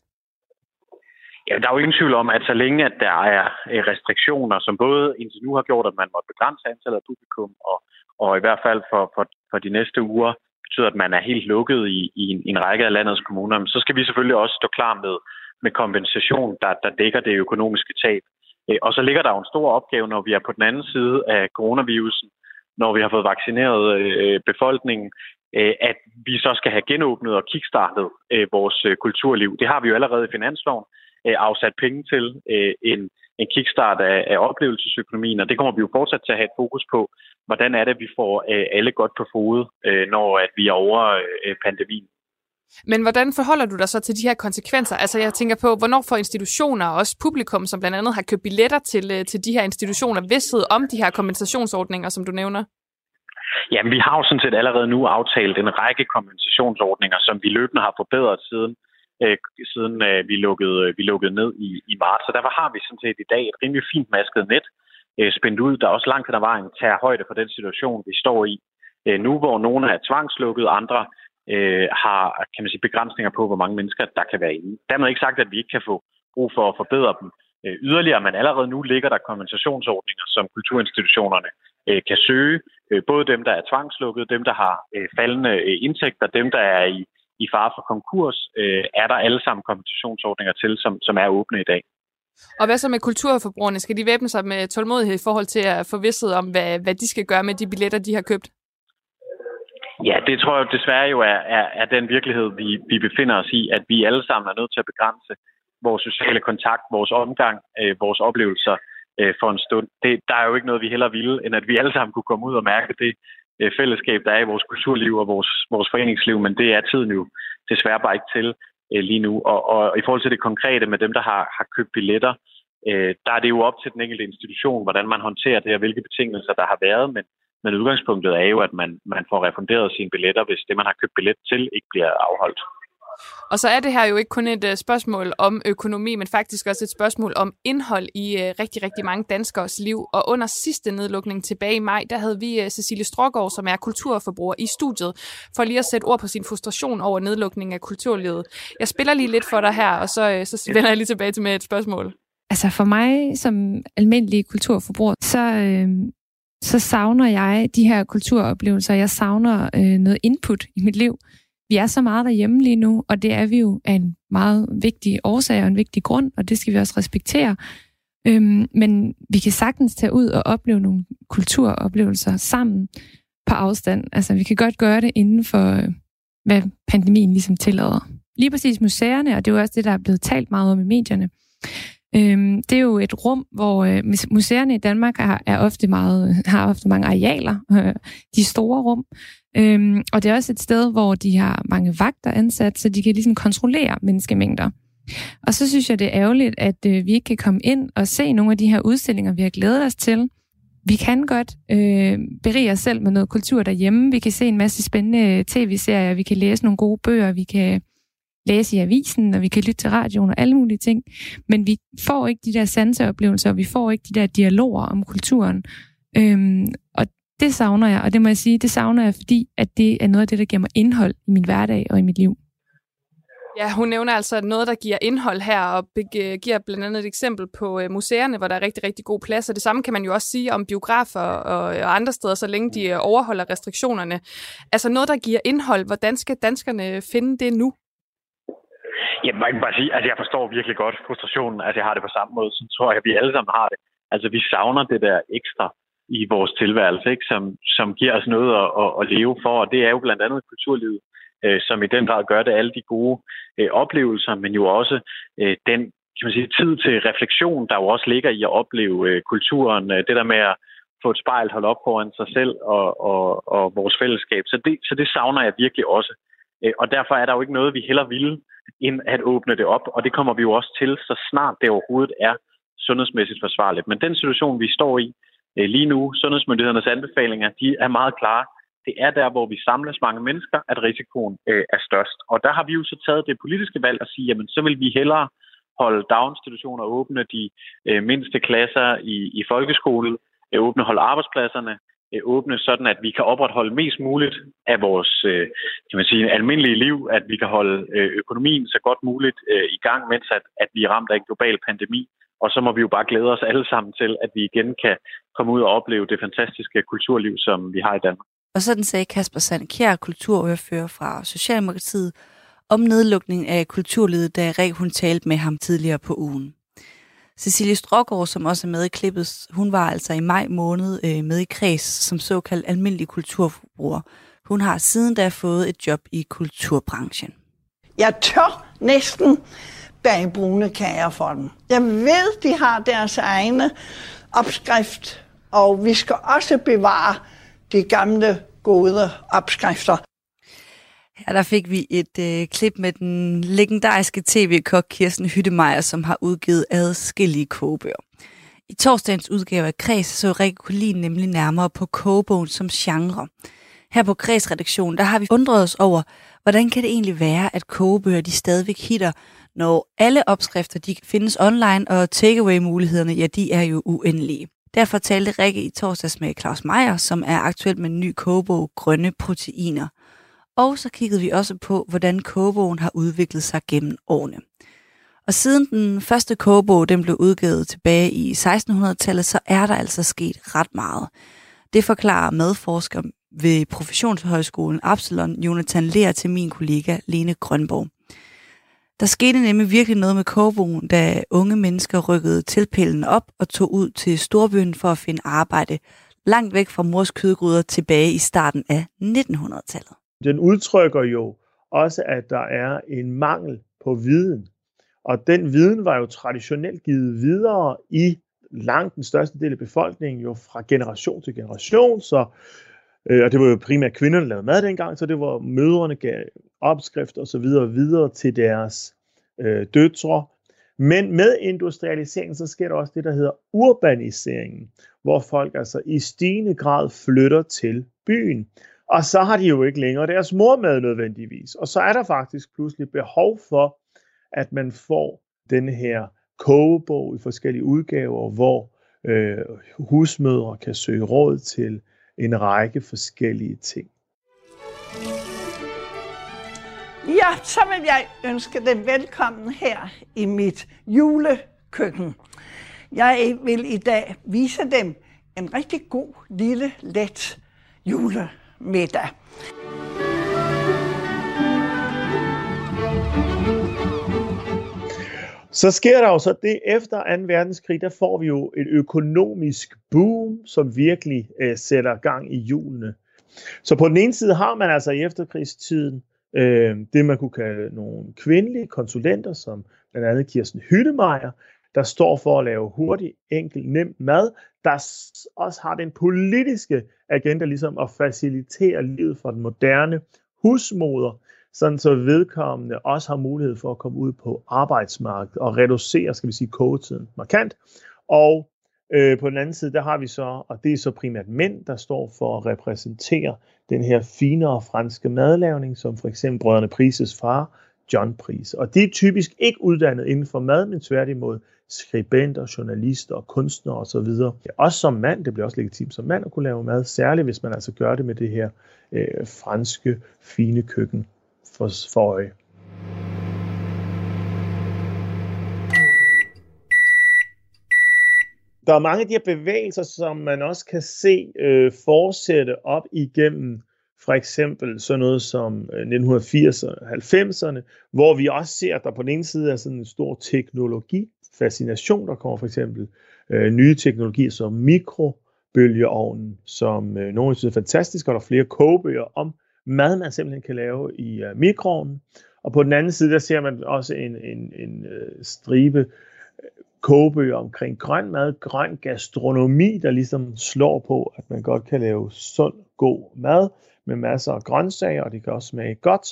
Ja, der er jo ingen tvivl om, at så længe at der er øh, restriktioner, som både indtil nu har gjort, at man må begrænse antallet af publikum, og, og i hvert fald for, for, for de næste uger betyder, at man er helt lukket i, i, en, i en række af landets kommuner, så skal vi selvfølgelig også stå klar med, med kompensation, der, der dækker det økonomiske tab. Øh, og så ligger der jo en stor opgave, når vi er på den anden side af coronavirusen, når vi har fået vaccineret øh, befolkningen, øh, at vi så skal have genåbnet og kickstartet øh, vores øh, kulturliv. Det har vi jo allerede i finansloven øh, afsat penge til øh, en, en kickstart af, af oplevelsesøkonomien, og det kommer vi jo fortsat til at have et fokus på hvordan er det, at vi får øh, alle godt på fod, øh, når at vi er over øh, pandemien.
Men hvordan forholder du dig så til de her konsekvenser? Altså jeg tænker på, hvornår får institutioner og også publikum, som blandt andet har købt billetter til, til de her institutioner, vidsthed om de her kompensationsordninger, som du nævner?
Jamen, vi har jo sådan set allerede nu aftalt en række kompensationsordninger, som vi løbende har forbedret siden, øh, siden øh, vi, lukkede, øh, vi lukkede ned i, i marts. Så derfor har vi sådan set i dag et rimelig fint masket net, øh, spændt ud, der også langt hen ad vejen tager højde for den situation, vi står i. Øh, nu hvor nogle er tvangslukket, andre øh, har kan man sige, begrænsninger på, hvor mange mennesker der kan være inde. Dermed ikke sagt, at vi ikke kan få brug for at forbedre dem øh, yderligere, men allerede nu ligger der kompensationsordninger, som kulturinstitutionerne øh, kan søge. Øh, både dem, der er tvangslukket, dem, der har øh, faldende øh, indtægter, dem, der er i, i fare for konkurs, øh, er der alle sammen kompensationsordninger til, som, som er åbne i dag.
Og hvad så med kulturforbrugerne? Skal de væbne sig med tålmodighed i forhold til at få vidsthed om, hvad, hvad de skal gøre med de billetter, de har købt?
Ja, det tror jeg desværre jo er, er, er den virkelighed, vi, vi befinder os i, at vi alle sammen er nødt til at begrænse vores sociale kontakt, vores omgang, øh, vores oplevelser øh, for en stund. Det, der er jo ikke noget, vi heller ville, end at vi alle sammen kunne komme ud og mærke det øh, fællesskab, der er i vores kulturliv og vores, vores foreningsliv, men det er tiden jo desværre bare ikke til øh, lige nu. Og, og i forhold til det konkrete med dem, der har, har købt billetter, øh, der er det jo op til den enkelte institution, hvordan man håndterer det og hvilke betingelser der har været, men, men udgangspunktet er jo, at man, man får refunderet sine billetter, hvis det, man har købt billet til, ikke bliver afholdt.
Og så er det her jo ikke kun et uh, spørgsmål om økonomi, men faktisk også et spørgsmål om indhold i uh, rigtig, rigtig mange danskers liv. Og under sidste nedlukning tilbage i maj, der havde vi uh, Cecilie Strågaard, som er kulturforbruger i studiet, for lige at sætte ord på sin frustration over nedlukningen af kulturlivet. Jeg spiller lige lidt for dig her, og så, uh, så vender jeg lige tilbage til med et spørgsmål.
Altså for mig som almindelig kulturforbruger, så, øh, så savner jeg de her kulturoplevelser. Jeg savner øh, noget input i mit liv. Vi er så meget derhjemme lige nu, og det er vi jo af en meget vigtig årsag og en vigtig grund, og det skal vi også respektere. Øhm, men vi kan sagtens tage ud og opleve nogle kulturoplevelser sammen på afstand. Altså, vi kan godt gøre det inden for, øh, hvad pandemien ligesom tillader. Lige præcis museerne, og det er jo også det, der er blevet talt meget om i medierne, Øhm, det er jo et rum, hvor øh, museerne i Danmark har, er ofte meget, har ofte mange arealer, øh, de store rum. Øhm, og det er også et sted, hvor de har mange vagter ansat, så de kan ligesom kontrollere menneskemængder. Og så synes jeg, det er ærgerligt, at øh, vi ikke kan komme ind og se nogle af de her udstillinger, vi har glædet os til. Vi kan godt øh, berige os selv med noget kultur derhjemme. Vi kan se en masse spændende øh, tv-serier, vi kan læse nogle gode bøger, vi kan læse i avisen, og vi kan lytte til radioen og alle mulige ting. Men vi får ikke de der sanseoplevelser, og vi får ikke de der dialoger om kulturen. Øhm, og det savner jeg, og det må jeg sige, det savner jeg, fordi at det er noget af det, der giver mig indhold i min hverdag og i mit liv.
Ja, hun nævner altså noget, der giver indhold her, og giver blandt andet et eksempel på øh, museerne, hvor der er rigtig, rigtig god plads. Og det samme kan man jo også sige om biografer og, andre steder, så længe de øh, overholder restriktionerne. Altså noget, der giver indhold. Hvordan skal danskerne finde det nu?
Jamen, man kan bare sige, altså jeg forstår virkelig godt frustrationen. Altså jeg har det på samme måde, så tror jeg, at vi alle sammen har det. Altså vi savner det der ekstra i vores tilværelse, ikke? Som, som giver os noget at, at, at leve for. Og det er jo blandt andet kulturlivet, øh, som i den grad gør det alle de gode øh, oplevelser, men jo også øh, den kan man sige, tid til refleksion, der jo også ligger i at opleve øh, kulturen. Øh, det der med at få et spejl holdt op foran sig selv og, og, og vores fællesskab. Så det, så det savner jeg virkelig også. Øh, og derfor er der jo ikke noget, vi heller ville, end at åbne det op. Og det kommer vi jo også til, så snart det overhovedet er sundhedsmæssigt forsvarligt. Men den situation, vi står i Øh, lige nu, sundhedsmyndighedernes anbefalinger, de er meget klare. Det er der, hvor vi samles mange mennesker, at risikoen øh, er størst. Og der har vi jo så taget det politiske valg at sige, jamen så vil vi hellere holde daginstitutioner åbne, de øh, mindste klasser i, i folkeskolen, øh, åbne holde arbejdspladserne, Øh, åbne, sådan at vi kan opretholde mest muligt af vores øh, kan man sige, almindelige liv, at vi kan holde øh, økonomien så godt muligt øh, i gang, mens at, at vi er ramt af en global pandemi. Og så må vi jo bare glæde os alle sammen til, at vi igen kan komme ud og opleve det fantastiske kulturliv, som vi har i Danmark.
Og sådan sagde Kasper Sandkjær, kulturordfører fra Socialdemokratiet, om nedlukning af kulturlivet, da Ræk hun talte med ham tidligere på ugen. Cecilie Strågaard, som også er med i klippet, hun var altså i maj måned øh, med i kreds som såkaldt almindelig kulturforbruger. Hun har siden da fået et job i kulturbranchen.
Jeg tør næsten bag brune kager for dem. Jeg ved, de har deres egne opskrift, og vi skal også bevare de gamle gode opskrifter.
Ja, der fik vi et øh, klip med den legendariske tv-kok Kirsten Hyttemeier, som har udgivet adskillige kogebøger. I torsdagens udgave af Kreds så Rikke Kulin nemlig nærmere på kogebogen som genre. Her på Kreds-redaktionen, der har vi undret os over, hvordan kan det egentlig være, at kogebøger de stadigvæk hitter, når alle opskrifter de findes online, og takeaway-mulighederne, ja, de er jo uendelige. Derfor talte Rikke i torsdags med Claus Meier, som er aktuelt med en ny kogebog, Grønne Proteiner – og så kiggede vi også på, hvordan kogebogen har udviklet sig gennem årene. Og siden den første kogebog den blev udgivet tilbage i 1600-tallet, så er der altså sket ret meget. Det forklarer medforsker ved Professionshøjskolen Absalon, Jonathan Lær til min kollega Lene Grønborg. Der skete nemlig virkelig noget med koboen, da unge mennesker rykkede tilpillen op og tog ud til storbyen for at finde arbejde, langt væk fra mors kødgryder tilbage i starten af 1900-tallet.
Den udtrykker jo også, at der er en mangel på viden. Og den viden var jo traditionelt givet videre i langt den største del af befolkningen, jo fra generation til generation. Så, øh, og det var jo primært kvinderne, der lavede mad dengang, så det var mødrene gav opskrifter og så videre videre til deres øh, døtre. Men med industrialiseringen, så sker der også det, der hedder urbaniseringen, hvor folk altså i stigende grad flytter til byen. Og så har de jo ikke længere deres mormad nødvendigvis. Og så er der faktisk pludselig behov for, at man får den her kogebog i forskellige udgaver, hvor øh, husmødre kan søge råd til en række forskellige ting.
Ja, så vil jeg ønske dem velkommen her i mit julekøkken. Jeg vil i dag vise dem en rigtig god, lille, let julemiddag.
Så sker der jo så det, efter 2. verdenskrig, der får vi jo et økonomisk boom, som virkelig øh, sætter gang i julene. Så på den ene side har man altså i efterkrigstiden øh, det, man kunne kalde nogle kvindelige konsulenter, som blandt andet Kirsten Hyttemeier, der står for at lave hurtig, enkel, nem mad, der også har den politiske agenda ligesom at facilitere livet for den moderne husmoder, sådan så vedkommende også har mulighed for at komme ud på arbejdsmarkedet og reducere, skal vi sige, kogetiden markant. Og øh, på den anden side, der har vi så, og det er så primært mænd, der står for at repræsentere den her finere franske madlavning, som for eksempel brødrene Prises far, John Prise. Og de er typisk ikke uddannet inden for mad, men tværtimod skribenter, journalister og kunstnere osv. Også som mand, det bliver også legitimt som mand at kunne lave mad, særligt hvis man altså gør det med det her øh, franske, fine køkken for, for øje. Der er mange af de her bevægelser, som man også kan se øh, fortsætte op igennem for eksempel sådan noget som øh, 1980'erne, 90'erne, hvor vi også ser, at der på den ene side er sådan en stor teknologi-fascination. Der kommer for eksempel øh, nye teknologier som mikrobølgeovnen, som øh, nogle synes er fantastisk, og der er flere kogebøger om mad, man simpelthen kan lave i øh, mikroovnen. Og på den anden side, der ser man også en, en, en øh, stribe kogebøger omkring grøn mad, grøn gastronomi, der ligesom slår på, at man godt kan lave sund, god mad med masser af grøntsager, og det kan også smage godt.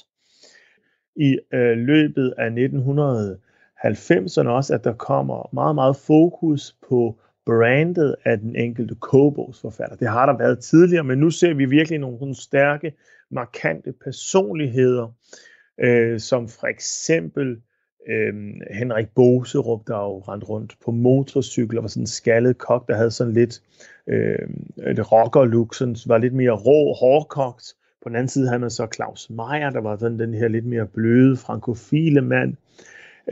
I øh, løbet af 1990'erne også, at der kommer meget, meget fokus på brandet af den enkelte kogebogsforfatter. Det har der været tidligere, men nu ser vi virkelig nogle stærke, markante personligheder, øh, som for eksempel øh, Henrik Boserup, der jo rendt rundt på motorcykel og var sådan en skaldet kok, der havde sådan lidt øh, et rocker-look, sådan, var lidt mere rå, hårdkogt. På den anden side havde man så Claus Meier, der var sådan den her lidt mere bløde, frankofile mand.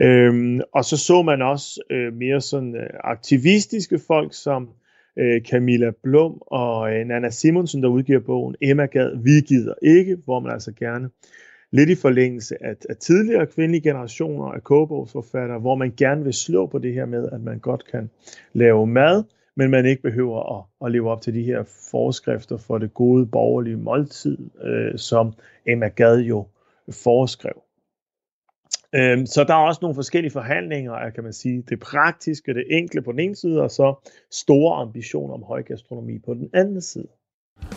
Øhm, og så så man også øh, mere sådan øh, aktivistiske folk som øh, Camilla Blum og øh, Nana Simonsen, der udgiver bogen Emma Gad, Vi gider ikke, hvor man altså gerne lidt i forlængelse af, af tidligere kvindelige generationer af kogebogsforfattere, hvor man gerne vil slå på det her med, at man godt kan lave mad, men man ikke behøver at, at leve op til de her forskrifter for det gode borgerlige måltid, øh, som Emma Gad jo foreskrev. Øhm, så der er også nogle forskellige forhandlinger kan man sige, det praktiske, det enkle på den ene side, og så store ambitioner om høj gastronomi på den anden side.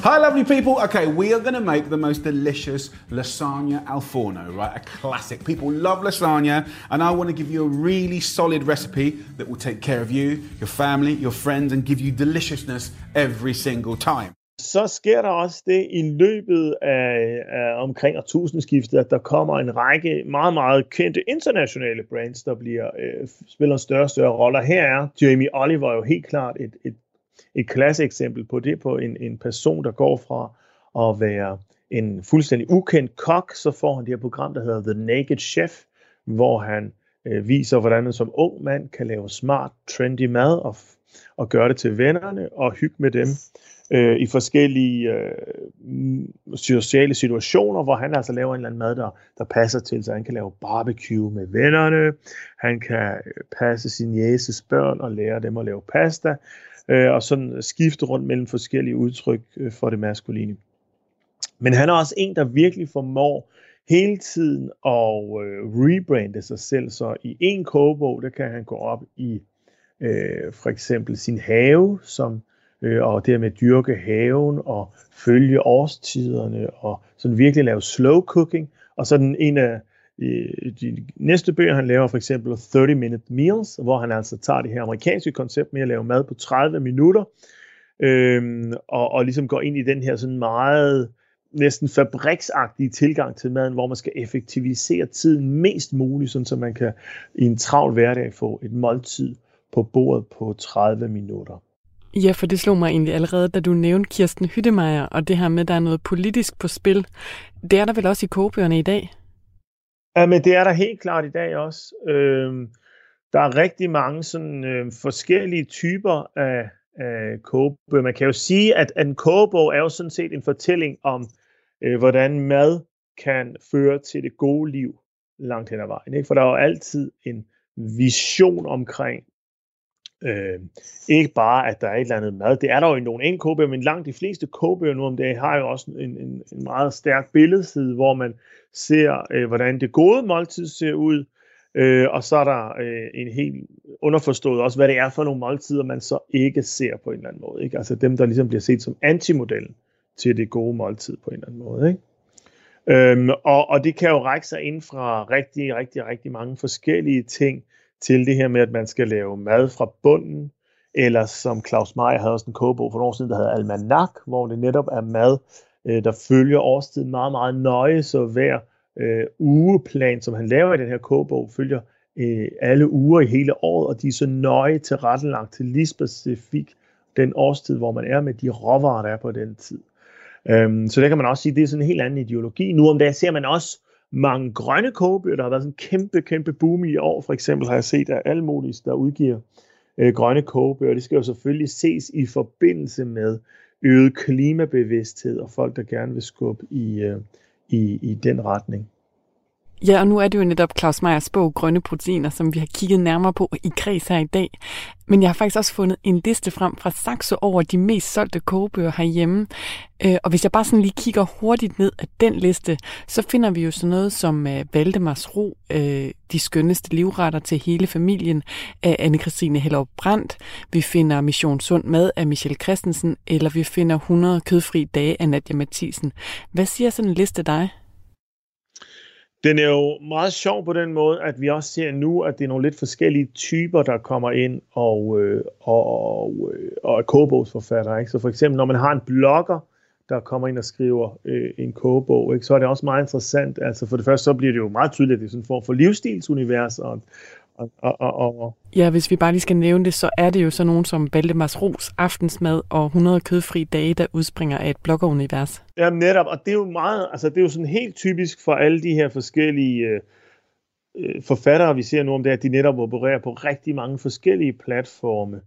Hi, lovely people. Okay, we are going to make the most delicious lasagna al forno, right? A classic. People love lasagna, and I want to give you a really solid recipe that will take care of you, your family, your friends, and give you deliciousness every single time.
Så sker der også det i løbet af, af omkring årtusindskiftet, at der kommer en række meget, meget kendte internationale brands, der bliver øh, spiller større og større rolle. Her er Jamie Oliver jo helt klart et, et et klasseeksempel på det, på en, en person, der går fra at være en fuldstændig ukendt kok, så får han det her program, der hedder The Naked Chef, hvor han øh, viser, hvordan man som ung mand kan lave smart, trendy mad og, og gøre det til vennerne og hygge med dem øh, i forskellige øh, sociale situationer, hvor han altså laver en eller anden mad, der, der passer til, så han kan lave barbecue med vennerne, han kan øh, passe sin jæses børn og lære dem at lave pasta, øh, og sådan skifte rundt mellem forskellige udtryk øh, for det maskuline. Men han er også en, der virkelig formår hele tiden at øh, rebrande sig selv, så i en kogebog, der kan han gå op i øh, for eksempel sin have, som øh, og dermed dyrke haven og følge årstiderne og sådan virkelig lave slow cooking. Og så den en af de næste bøger, han laver for eksempel 30 Minute Meals, hvor han altså tager det her amerikanske koncept med at lave mad på 30 minutter, øhm, og, og ligesom går ind i den her sådan meget næsten fabriksagtige tilgang til maden, hvor man skal effektivisere tiden mest muligt, sådan så man kan i en travl hverdag få et måltid på bordet på 30 minutter.
Ja, for det slog mig egentlig allerede, da du nævnte Kirsten Hyttemeier, og det her med, at der er noget politisk på spil. Det er der vel også i kogebøgerne i dag?
Ja, men det er der helt klart i dag også. Øhm, der er rigtig mange sådan øh, forskellige typer af, af kogebøger. Man kan jo sige, at en kogebog er jo sådan set en fortælling om, øh, hvordan mad kan føre til det gode liv langt hen ad vejen. Ikke? For der er jo altid en vision omkring Øh, ikke bare, at der er et eller andet mad. Det er der jo i nogle enkelte kogebøger, men langt de fleste kogebøger nu om dagen har jo også en, en, en meget stærk billedside, hvor man ser, øh, hvordan det gode måltid ser ud, øh, og så er der øh, en helt underforstået også, hvad det er for nogle måltider, man så ikke ser på en eller anden måde. Ikke? Altså dem, der ligesom bliver set som antimodellen til det gode måltid på en eller anden måde. Ikke? Øhm, og, og det kan jo række sig ind fra rigtig, rigtig, rigtig mange forskellige ting, til det her med, at man skal lave mad fra bunden, eller som Claus Meier havde også en kogebog for nogle år siden, der hedder Almanak, hvor det netop er mad, øh, der følger årstiden meget, meget nøje, så hver øh, ugeplan, som han laver i den her kogebog, følger øh, alle uger i hele året, og de er så nøje tilrettelagt til lige specifik den årstid, hvor man er med de råvarer, der er på den tid. Øhm, så det kan man også sige, det er sådan en helt anden ideologi. Nu om dagen ser man også mange grønne kogebøger. Der har været sådan en kæmpe, kæmpe boom i år. For eksempel har jeg set, at alle mulige, der udgiver øh, grønne kogebøger, det skal jo selvfølgelig ses i forbindelse med øget klimabevidsthed og folk, der gerne vil skubbe i, øh, i, i den retning.
Ja, og nu er det jo netop Claus Meyers bog Grønne Proteiner, som vi har kigget nærmere på i kreds her i dag. Men jeg har faktisk også fundet en liste frem fra Saxo over de mest solgte kogebøger herhjemme. Øh, og hvis jeg bare sådan lige kigger hurtigt ned af den liste, så finder vi jo sådan noget som øh, Valdemars Ro, øh, De skønneste livretter til hele familien af Anne-Christine Hellerup Brandt. Vi finder Mission Sund Mad af Michelle Christensen, eller vi finder 100 kødfri dage af Nadia Mathisen. Hvad siger sådan en liste dig?
Den er jo meget sjov på den måde, at vi også ser nu, at det er nogle lidt forskellige typer, der kommer ind og, øh, og, og, øh, og er kogebogsforfatter. Ikke? Så for eksempel, når man har en blogger, der kommer ind og skriver øh, en kogebog, ikke? så er det også meget interessant. Altså for det første, så bliver det jo meget tydeligt, at det er sådan en form for livsstilsunivers, og, og, og, og, og.
Ja, hvis vi bare lige skal nævne det, så er det jo så nogen som Valdemars Ros aftensmad og 100 kødfri dage, der udspringer af et bloggerunivers.
Ja, netop, og det er jo meget, altså det er jo sådan helt typisk for alle de her forskellige øh, øh, forfattere, vi ser nu om det, at de netop opererer på rigtig mange forskellige platforme.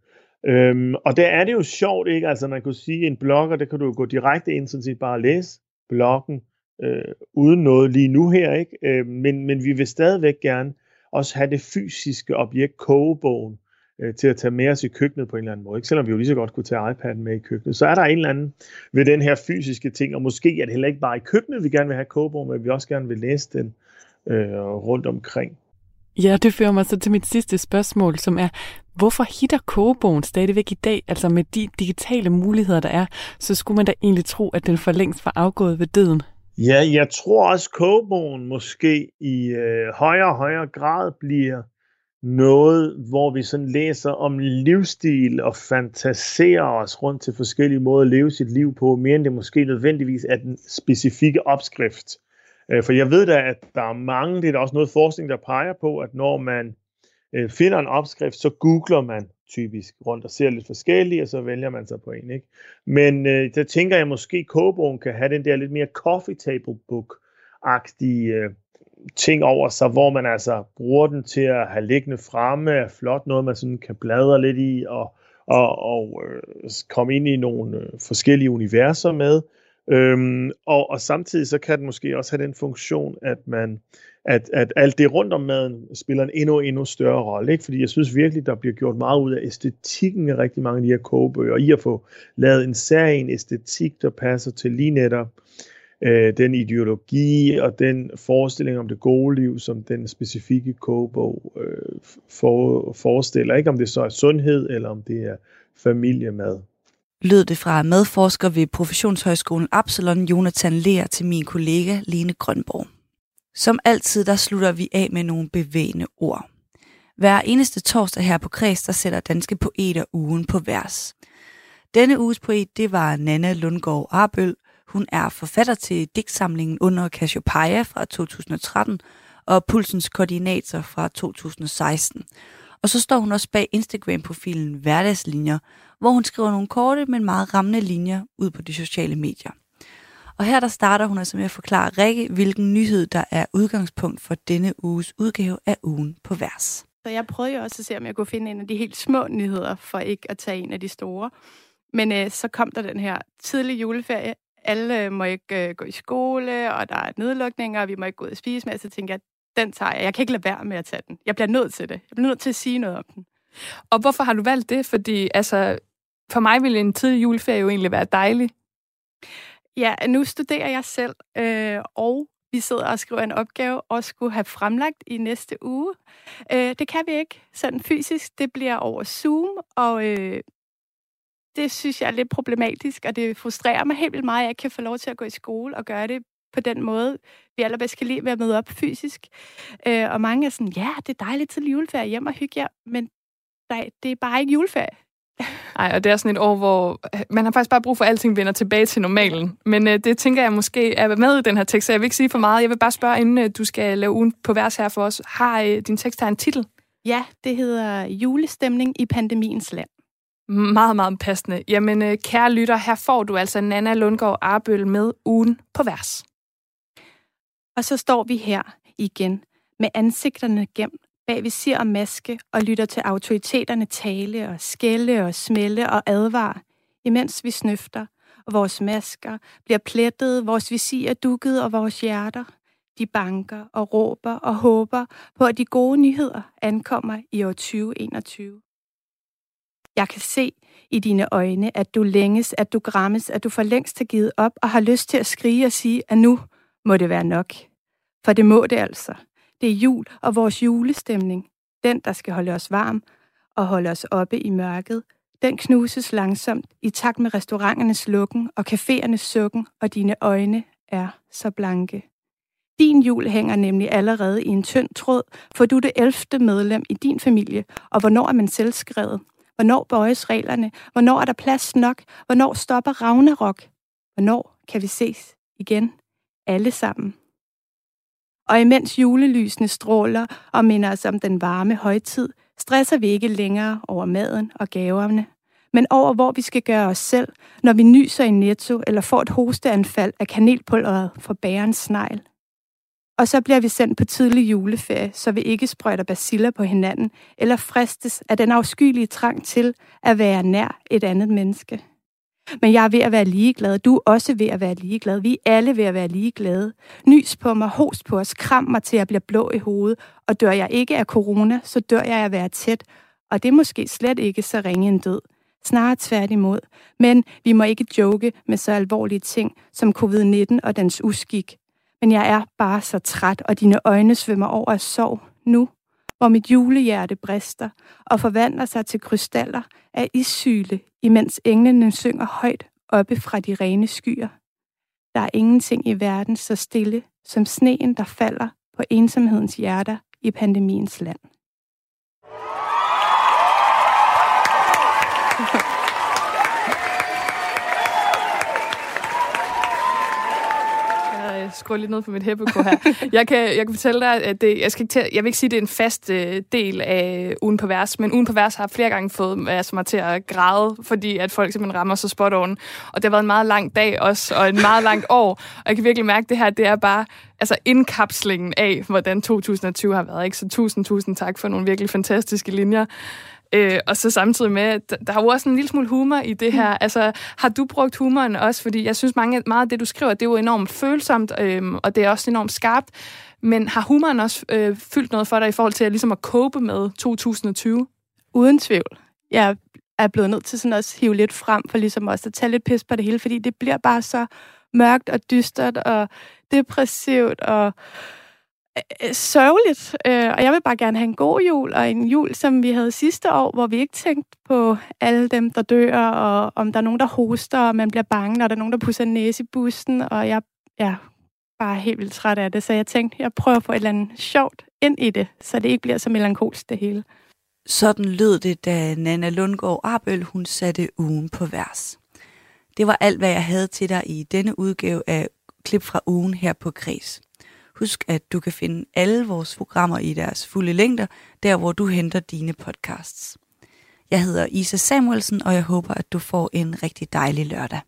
Øhm, og der er det jo sjovt, ikke? Altså man kunne sige, en blogger, der kan du gå direkte ind, sådan set bare læse bloggen, øh, uden noget lige nu her, ikke? Øh, men, men vi vil stadigvæk gerne også have det fysiske objekt, kogebogen, øh, til at tage med os i køkkenet på en eller anden måde. Ikke? Selvom vi jo lige så godt kunne tage iPad'en med i køkkenet. Så er der en eller anden ved den her fysiske ting, og måske er det heller ikke bare i køkkenet, vi gerne vil have kogebogen, men vi også gerne vil læse den øh, rundt omkring.
Ja, det fører mig så til mit sidste spørgsmål, som er, hvorfor hitter kogebogen stadigvæk i dag? Altså med de digitale muligheder, der er, så skulle man da egentlig tro, at den for længst var afgået ved døden.
Ja, jeg tror også, kogebogen måske i øh, højere og højere grad bliver noget, hvor vi sådan læser om livsstil og fantaserer os rundt til forskellige måder at leve sit liv på, mere end det måske nødvendigvis er den specifikke opskrift. Øh, for jeg ved da, at der er mange, det er der også noget forskning, der peger på, at når man øh, finder en opskrift, så googler man typisk rundt og ser lidt forskellige, og så vælger man sig på en. Ikke? Men øh, der tænker jeg måske, at kogebogen kan have den der lidt mere coffee table book-agtige øh, ting over sig, hvor man altså bruger den til at have liggende fremme, er flot noget, man sådan kan bladre lidt i, og, og, og øh, komme ind i nogle øh, forskellige universer med. Øhm, og, og samtidig så kan den måske også have den funktion, at man at, at alt det rundt om maden spiller en endnu, endnu større rolle. Ikke? Fordi jeg synes virkelig, der bliver gjort meget ud af æstetikken af rigtig mange af de her kogebøger, i at få lavet en særlig æstetik, der passer til lige netop øh, den ideologi og den forestilling om det gode liv, som den specifikke kogebog øh, for, forestiller. Ikke om det så er sundhed, eller om det er familiemad.
Lød det fra medforsker ved Professionshøjskolen Absalon, Jonathan Leer, til min kollega Lene Grønborg. Som altid, der slutter vi af med nogle bevægende ord. Hver eneste torsdag her på Kreds, der sætter danske poeter ugen på vers. Denne uges poet, det var Nana Lundgaard Arbøl. Hun er forfatter til digtsamlingen under Cassiopeia fra 2013 og Pulsens koordinator fra 2016. Og så står hun også bag Instagram-profilen Hverdagslinjer, hvor hun skriver nogle korte, men meget rammende linjer ud på de sociale medier. Og her der starter hun altså med at forklare Rikke, hvilken nyhed, der er udgangspunkt for denne uges udgave af ugen på vers.
Så jeg prøvede jo også at se, om jeg kunne finde en af de helt små nyheder, for ikke at tage en af de store. Men øh, så kom der den her tidlige juleferie. Alle øh, må ikke øh, gå i skole, og der er nedlukninger, og vi må ikke gå ud og spise med. Så tænker jeg, den tager jeg. Jeg kan ikke lade være med at tage den. Jeg bliver nødt til det. Jeg bliver nødt til at sige noget om den.
Og hvorfor har du valgt det? Fordi altså, for mig ville en tidlig juleferie jo egentlig være dejlig.
Ja, nu studerer jeg selv, øh, og vi sidder og skriver en opgave og skulle have fremlagt i næste uge. Øh, det kan vi ikke sådan fysisk. Det bliver over Zoom, og øh, det synes jeg er lidt problematisk, og det frustrerer mig helt vildt meget, at jeg ikke kan få lov til at gå i skole og gøre det på den måde, vi allerbedst kan lide ved at møde op fysisk. Øh, og mange er sådan, ja, det er dejligt til juleferie hjem og hygge jer, men nej, det er bare ikke juleferie.
Nej, og det er sådan et år, hvor øh, man har faktisk bare brug for, at alting vender tilbage til normalen. Men øh, det tænker jeg måske er med i den her tekst, så jeg vil ikke sige for meget. Jeg vil bare spørge, inden øh, du skal lave ugen på vers her for os. Har øh, din tekst her en titel?
Ja, det hedder Julestemning i pandemiens land.
Meget, meget passende. Jamen, øh, kære lytter, her får du altså Nana Lundgaard Arbøl med ugen på vers.
Og så står vi her igen med ansigterne gemt bag visir og maske og lytter til autoriteterne tale og skælde og smelle og advare, imens vi snøfter, og vores masker bliver plettet, vores visir dukket og vores hjerter. De banker og råber og håber på, at de gode nyheder ankommer i år 2021. Jeg kan se i dine øjne, at du længes, at du grammes, at du for længst har givet op og har lyst til at skrige og sige, at nu må det være nok. For det må det altså. Det er jul og vores julestemning. Den, der skal holde os varm og holde os oppe i mørket. Den knuses langsomt i takt med restauranternes lukken og caféernes sukken, og dine øjne er så blanke. Din jul hænger nemlig allerede i en tynd tråd, for du er det 11. medlem i din familie, og hvornår er man selvskrevet? Hvornår bøjes reglerne? Hvornår er der plads nok? Hvornår stopper Ragnarok? Hvornår kan vi ses igen? Alle sammen. Og imens julelysene stråler og minder os om den varme højtid, stresser vi ikke længere over maden og gaverne, men over hvor vi skal gøre os selv, når vi nyser i netto eller får et hosteanfald af kanelpulveret fra bærens snegl. Og så bliver vi sendt på tidlig juleferie, så vi ikke sprøjter basiller på hinanden eller fristes af den afskyelige trang til at være nær et andet menneske. Men jeg er ved at være ligeglad. Du er også ved at være ligeglad. Vi er alle ved at være ligeglade. Nys på mig, host på os, kram mig til at blive blå i hovedet. Og dør jeg ikke af corona, så dør jeg af at være tæt. Og det er måske slet ikke så ringe en død. Snarere tværtimod. Men vi må ikke joke med så alvorlige ting som covid-19 og dens uskik. Men jeg er bare så træt, og dine øjne svømmer over af sorg nu, hvor mit julehjerte brister og forvandler sig til krystaller af issyle, imens englene synger højt oppe fra de rene skyer. Der er ingenting i verden så stille som sneen, der falder på ensomhedens hjerter i pandemiens land.
Jeg skruer lidt ned på mit hæppekor her. Jeg kan, jeg kan fortælle dig, at det, jeg, skal ikke til, jeg vil ikke sige, at det er en fast øh, del af ugen på vers, men ugen på vers har flere gange fået øh, altså, mig til at græde, fordi at folk simpelthen rammer så spot on. Og det har været en meget lang dag også, og en meget langt år. Og jeg kan virkelig mærke, at det her det er bare altså indkapslingen af, hvordan 2020 har været. Ikke? Så tusind, tusind tak for nogle virkelig fantastiske linjer. Øh, og så samtidig med, at der er jo også en lille smule humor i det her. Mm. Altså, har du brugt humoren også? Fordi jeg synes, mange, meget af det, du skriver, det er jo enormt følsomt, øh, og det er også enormt skarpt. Men har humoren også øh, fyldt noget for dig i forhold til at, ligesom at cope med 2020?
Uden tvivl. Jeg er blevet nødt til sådan også at hive lidt frem, for ligesom også at tage lidt pis på det hele, fordi det bliver bare så mørkt og dystert og depressivt og Øh, sørgeligt. Øh, og jeg vil bare gerne have en god jul, og en jul, som vi havde sidste år, hvor vi ikke tænkte på alle dem, der dør, og om der er nogen, der hoster, og man bliver bange, når der er nogen, der pusser næse i bussen, og jeg ja, bare helt vildt træt af det. Så jeg tænkte, jeg prøver at få et eller andet sjovt ind i det, så det ikke bliver så melankolsk det hele.
Sådan lød det, da Nana Lundgaard Arbøl hun satte ugen på vers. Det var alt, hvad jeg havde til dig i denne udgave af Klip fra ugen her på Kris. Husk, at du kan finde alle vores programmer i deres fulde længder, der hvor du henter dine podcasts. Jeg hedder Isa Samuelsen, og jeg håber, at du får en rigtig dejlig lørdag.